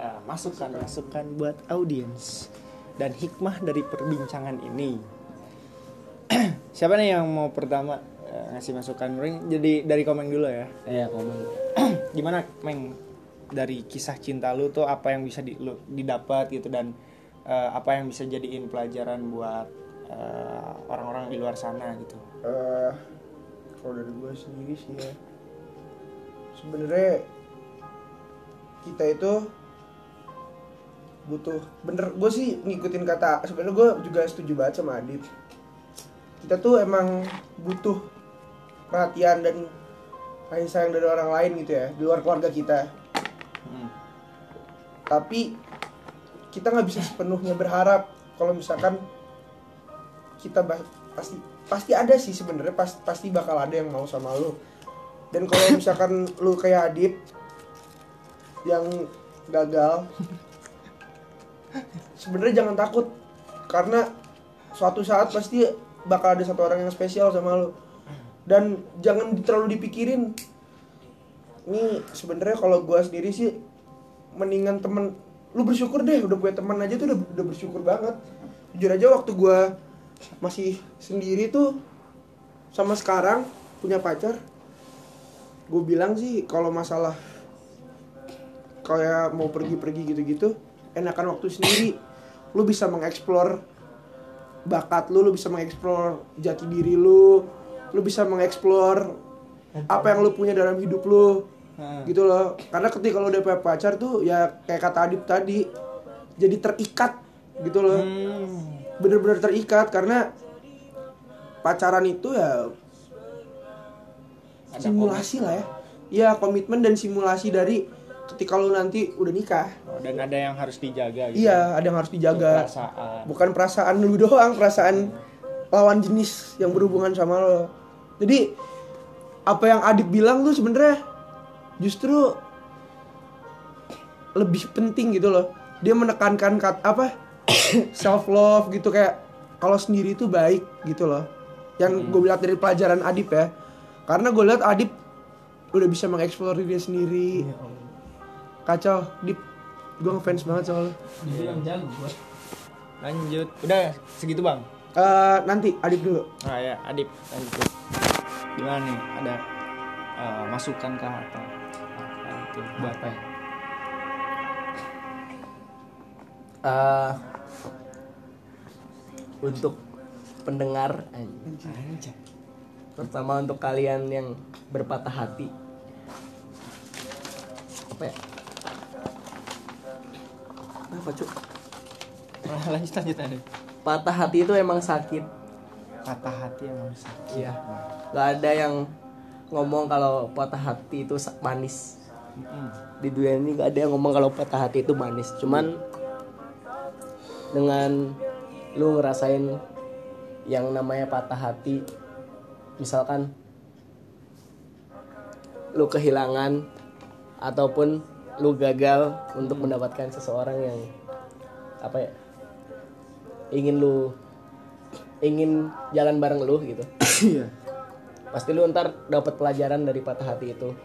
eh, masukan masukan buat audiens. Dan hikmah dari perbincangan ini siapa nih yang mau pertama eh, ngasih masukan Ring? Jadi dari komen dulu ya. Ya komen gimana Meng dari kisah cinta lu tuh apa yang bisa di, lu, didapat gitu dan eh, apa yang bisa jadiin pelajaran buat eh, orang-orang di luar sana gitu? Eh, kalau dari gue sendiri sih ya sebenarnya kita itu butuh bener gue sih ngikutin kata sebenarnya gue juga setuju banget sama Adit kita tuh emang butuh perhatian dan kasih sayang dari orang lain gitu ya di luar keluarga kita. Hmm. tapi kita nggak bisa sepenuhnya berharap kalau misalkan kita pasti pasti ada sih sebenarnya pas, pasti bakal ada yang mau sama lu. Dan kalau misalkan lu kayak Adit yang gagal sebenarnya jangan takut. Karena suatu saat pasti bakal ada satu orang yang spesial sama lu. Dan jangan terlalu dipikirin. Ini sebenarnya kalau gua sendiri sih mendingan temen lu bersyukur deh udah punya teman aja tuh udah, udah bersyukur banget. Jujur aja waktu gua masih sendiri tuh sama sekarang punya pacar gue bilang sih kalau masalah kayak mau pergi-pergi gitu-gitu enakan waktu sendiri. Lu bisa mengeksplor bakat lu lu bisa mengeksplor jati diri lu lu bisa mengeksplor apa yang lu punya dalam hidup lu gitu loh. Karena ketika lu udah punya pacar tuh ya kayak kata Adip tadi jadi terikat gitu loh. Hmm. bener-bener terikat karena pacaran itu ya simulasi lah ya. Ya komitmen dan simulasi dari ketika lu nanti udah nikah. Oh, dan ada yang harus dijaga gitu iya ada yang harus dijaga. perasaan. Bukan perasaan lu doang perasaan lawan jenis yang berhubungan sama lo. Jadi apa yang Adip bilang tuh sebenarnya justru lebih penting gitu loh. Dia menekankan kat apa self love gitu kayak kalau sendiri itu baik gitu loh. Yang gue lihat dari pelajaran Adip ya. Karena gue lihat Adip udah bisa mengeksplor diri sendiri kacau Dip. Gue ngefans banget soal itu yang jago gua lanjut. Udah segitu bang? Eh, nanti Adip dulu. Nah ya Adip. Lanjut gimana nih? Ada eh, masukan kah atau apa? Itu buat apa ya? Eh, untuk pendengar anjing. terutama untuk kalian yang berpatah hati. Apa ya apa cuk lanjut lanjut Adip patah hati itu emang sakit patah hati emang sakit Iya. Gak ada yang ngomong kalau patah hati itu manis. Di dunia ini gak ada yang ngomong kalau patah hati itu manis. Cuman dengan lu ngerasain yang namanya patah hati, misalkan lu kehilangan ataupun lu gagal untuk mendapatkan seseorang yang apa ya ingin lu ingin jalan bareng lu gitu. Iya. Pasti lu ntar dapat pelajaran dari patah hati itu.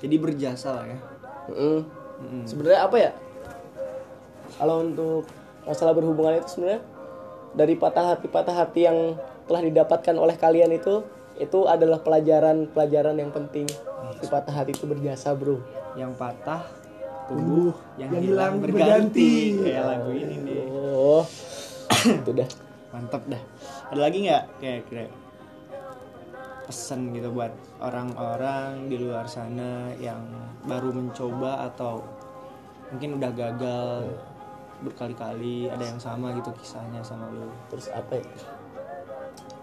Jadi berjasa lah ya. Mm-mm. sebenarnya apa ya kalau untuk masalah berhubungan itu sebenarnya dari patah hati patah hati yang telah didapatkan oleh kalian itu itu adalah pelajaran pelajaran yang penting. Si patah hati itu berjasa bro. Yang patah Tumbuh, tumbuh yang, yang hilang hilang berganti. berganti. kayak lagu ini nih. Oh itu dah. Mantap dah. Ada lagi nggak? Kayak kira pesan gitu buat orang-orang di luar sana yang baru mencoba atau mungkin udah gagal berkali-kali ada yang sama gitu kisahnya sama lu? Terus apa ya?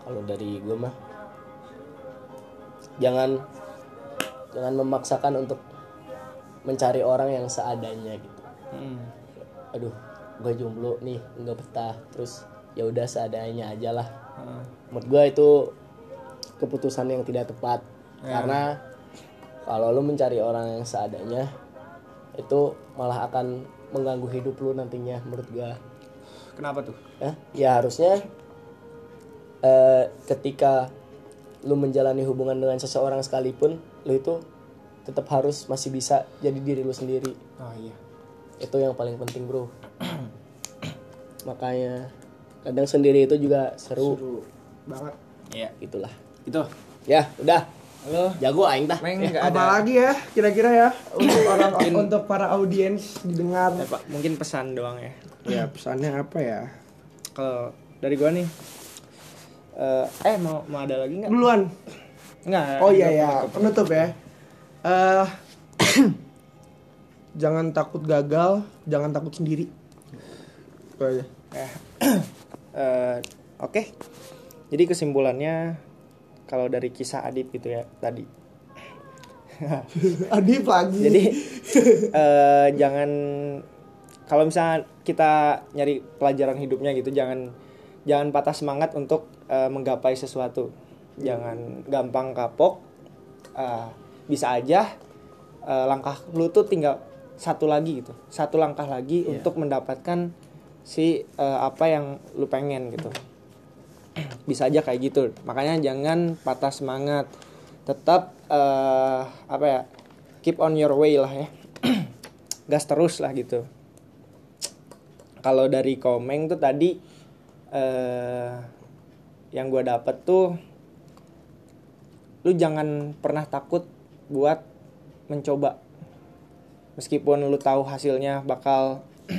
Kalau dari gue mah jangan jangan memaksakan untuk mencari orang yang seadanya gitu. Hmm. aduh gue jomblo nih nggak betah. Terus ya udah seadanya aja lah. Heeh. menurut gue itu keputusan yang tidak tepat. Karena kalau lu mencari orang yang seadanya itu malah akan mengganggu hidup lu nantinya menurut gue kenapa tuh? Ya, ya harusnya eh, ketika lu menjalani hubungan dengan seseorang sekalipun lu itu tetap harus masih bisa jadi diri lu sendiri. Oh iya. Itu yang paling penting bro. Makanya kadang sendiri itu juga seru, Seru banget. iya. Itulah. Itu. Ya udah. Halo. Jago aing tah Meng Apa ada. lagi ya kira-kira ya untuk orang untuk para audiens didengar. Ya, Pak, mungkin pesan doang ya. Ya pesannya apa ya? kalau dari gua nih eh eh mau mau ada lagi nggak Duluan. nggak Oh iya ya, penutup ya. Eh jangan takut gagal, jangan takut sendiri. Itu aja. Eh, eh, Oke, jadi kesimpulannya kalau dari kisah Adit gitu ya tadi. Adip lagi. Jadi eh, jangan kalau misalnya kita nyari pelajaran hidupnya gitu, jangan jangan patah semangat untuk eh, menggapai sesuatu. Jangan gampang kapok. Eh, bisa aja eh, langkah lu tuh tinggal satu lagi gitu, satu langkah lagi untuk mendapatkan si eh, apa yang lu pengen gitu. bisa aja kayak gitu makanya jangan patah semangat tetap eh, apa ya keep on your way lah ya gas terus lah gitu kalau dari komeng tuh tadi eh yang gue dapet tuh lu jangan pernah takut buat mencoba. Meskipun lu tahu hasilnya bakal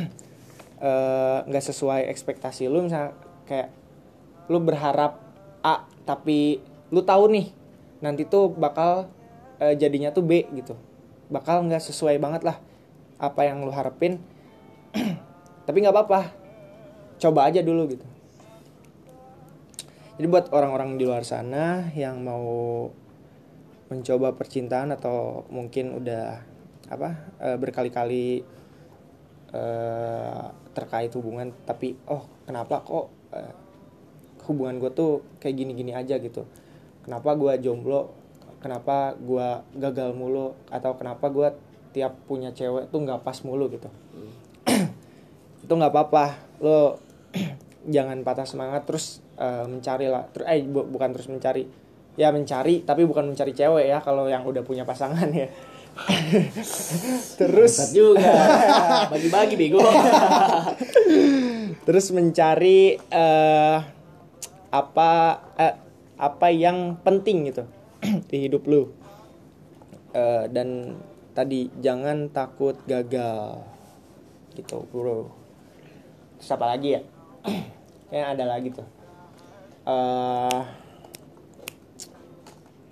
eh, nggak sesuai ekspektasi lu misalnya kayak lu berharap A tapi lu tahu nih nanti tuh bakal eh, jadinya tuh B gitu. Bakal nggak sesuai banget lah apa yang lu harapin. Tapi nggak apa-apa coba aja dulu gitu jadi buat orang-orang di luar sana yang mau mencoba percintaan atau mungkin udah apa eh, berkali-kali eh, terkait hubungan tapi oh kenapa kok eh, hubungan gue tuh kayak gini-gini aja gitu. Kenapa gue jomblo? Kenapa gue gagal mulu? Atau kenapa gue tiap punya cewek tuh nggak pas mulu gitu. Itu nggak apa-apa. Lo jangan patah semangat terus eh, mencari lah terus eh bu- bukan terus mencari ya mencari tapi bukan mencari cewek ya kalau yang udah punya pasangan ya. Terus Bangsat juga. Bagi-bagi bego. Terus mencari eh, apa eh, apa yang penting gitu di hidup lu. Eh, dan tadi jangan takut gagal. Gitu bro. Terus apa lagi ya kayaknya ada lagi tuh eh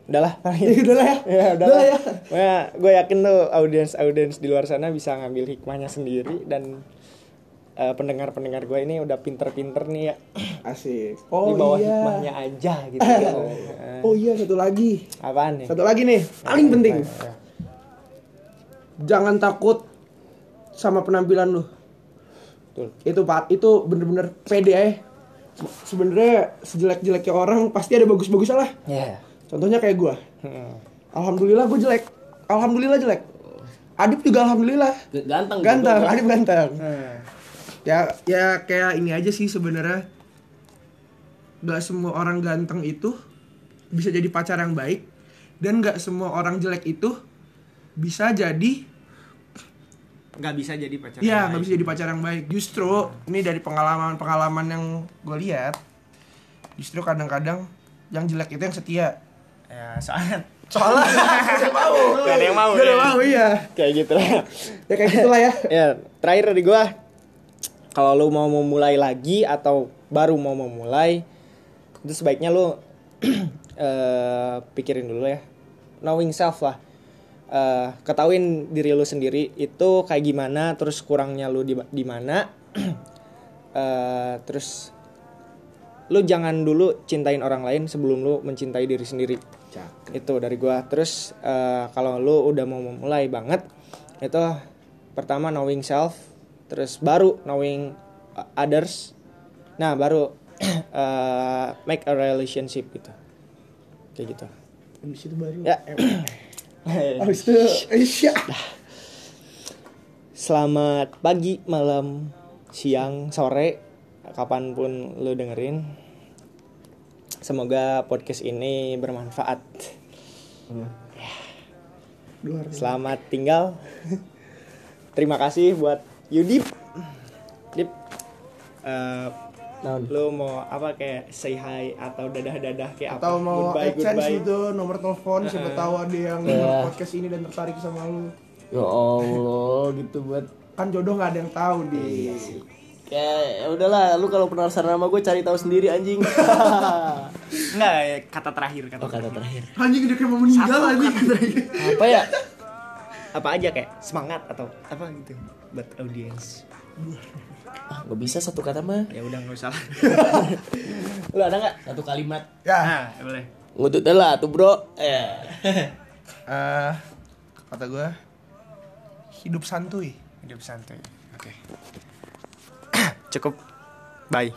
udahlah Udah lah ya. ya udah Udah lah ya. ya gue yakin tuh audiens audiens di luar sana bisa ngambil hikmahnya sendiri dan eh, pendengar-pendengar gue ini udah pinter-pinter nih ya Asik. di Oh bawah iya. hikmahnya aja gitu Eh, Oh iya satu lagi. apaan nih Satu lagi nih, paling penting. Ya. Jangan takut sama penampilan lu. Betul. Itu Pak, itu bener-bener pede ya. Sebenarnya sejelek-jeleknya orang pasti ada bagus-bagusnya lah. ya Contohnya kayak gua. Hmm. Alhamdulillah gue jelek. Alhamdulillah jelek. Adip juga alhamdulillah. ganteng Ganteng, bego. Adip ganteng. Hmm. Ya ya kayak ini aja sih sebenarnya. Gak semua orang ganteng itu bisa jadi pacar yang baik dan gak semua orang jelek itu bisa jadi nggak bisa jadi pacar Iya, nggak bisa jadi pacar yang baik. Justru ini dari pengalaman-pengalaman yang gue lihat, justru kadang-kadang yang jelek itu yang setia. ya soalnya soalnya gak ada yang mau Gak ada yang mau, gak ada yang ya. mau iya kayak gitu lah ya kayak gitulah ya ya terakhir dari gua kalau lu mau memulai lagi atau baru mau memulai itu sebaiknya lu eh, pikirin dulu ya knowing self lah Eh, ketahuin diri lu sendiri itu kayak gimana terus kurangnya lu di di mana. Eh, terus lu jangan dulu cintain orang lain sebelum lu mencintai diri sendiri. Itu dari gua. Terus eh, kalau lu udah mau memulai banget itu pertama knowing self terus baru knowing uh, others. Nah baru eh, make a relationship gitu. Kayak gitu. Habis itu baru. Ya Habis itu Isya selamat pagi malam siang sore kapan pun lu dengerin semoga podcast ini bermanfaat Luar biasa. Selamat tinggal. Terima kasih buat Yudip. Dip. Eh, lu mau apa kayak say hi atau dadah-dadah kayak Atau apa? mau goodbye, goodbye. gitu nomor telepon siapa tahu ada yang Iya. denger podcast ini dan tertarik sama lu Ya Allah gitu buat kan jodoh nggak ada yang tahu di Ya, ya udahlah, lu kalau penasaran sama gue cari tahu sendiri anjing. Enggak, ya, kata terakhir kata. oh, kata terakhir. anjing udah kayak mau meninggal anjing Apa ya? Apa aja kayak semangat atau apa gitu buat audiens. Ah, gak bisa satu kata mah. Ya udah nggak usah. lu ada nggak? Satu kalimat. ya Nah, boleh. Ngutut lah tuh, Bro. Eh. eh kata gue hidup santuy Hidup santai. Oke. Cukup. Bye.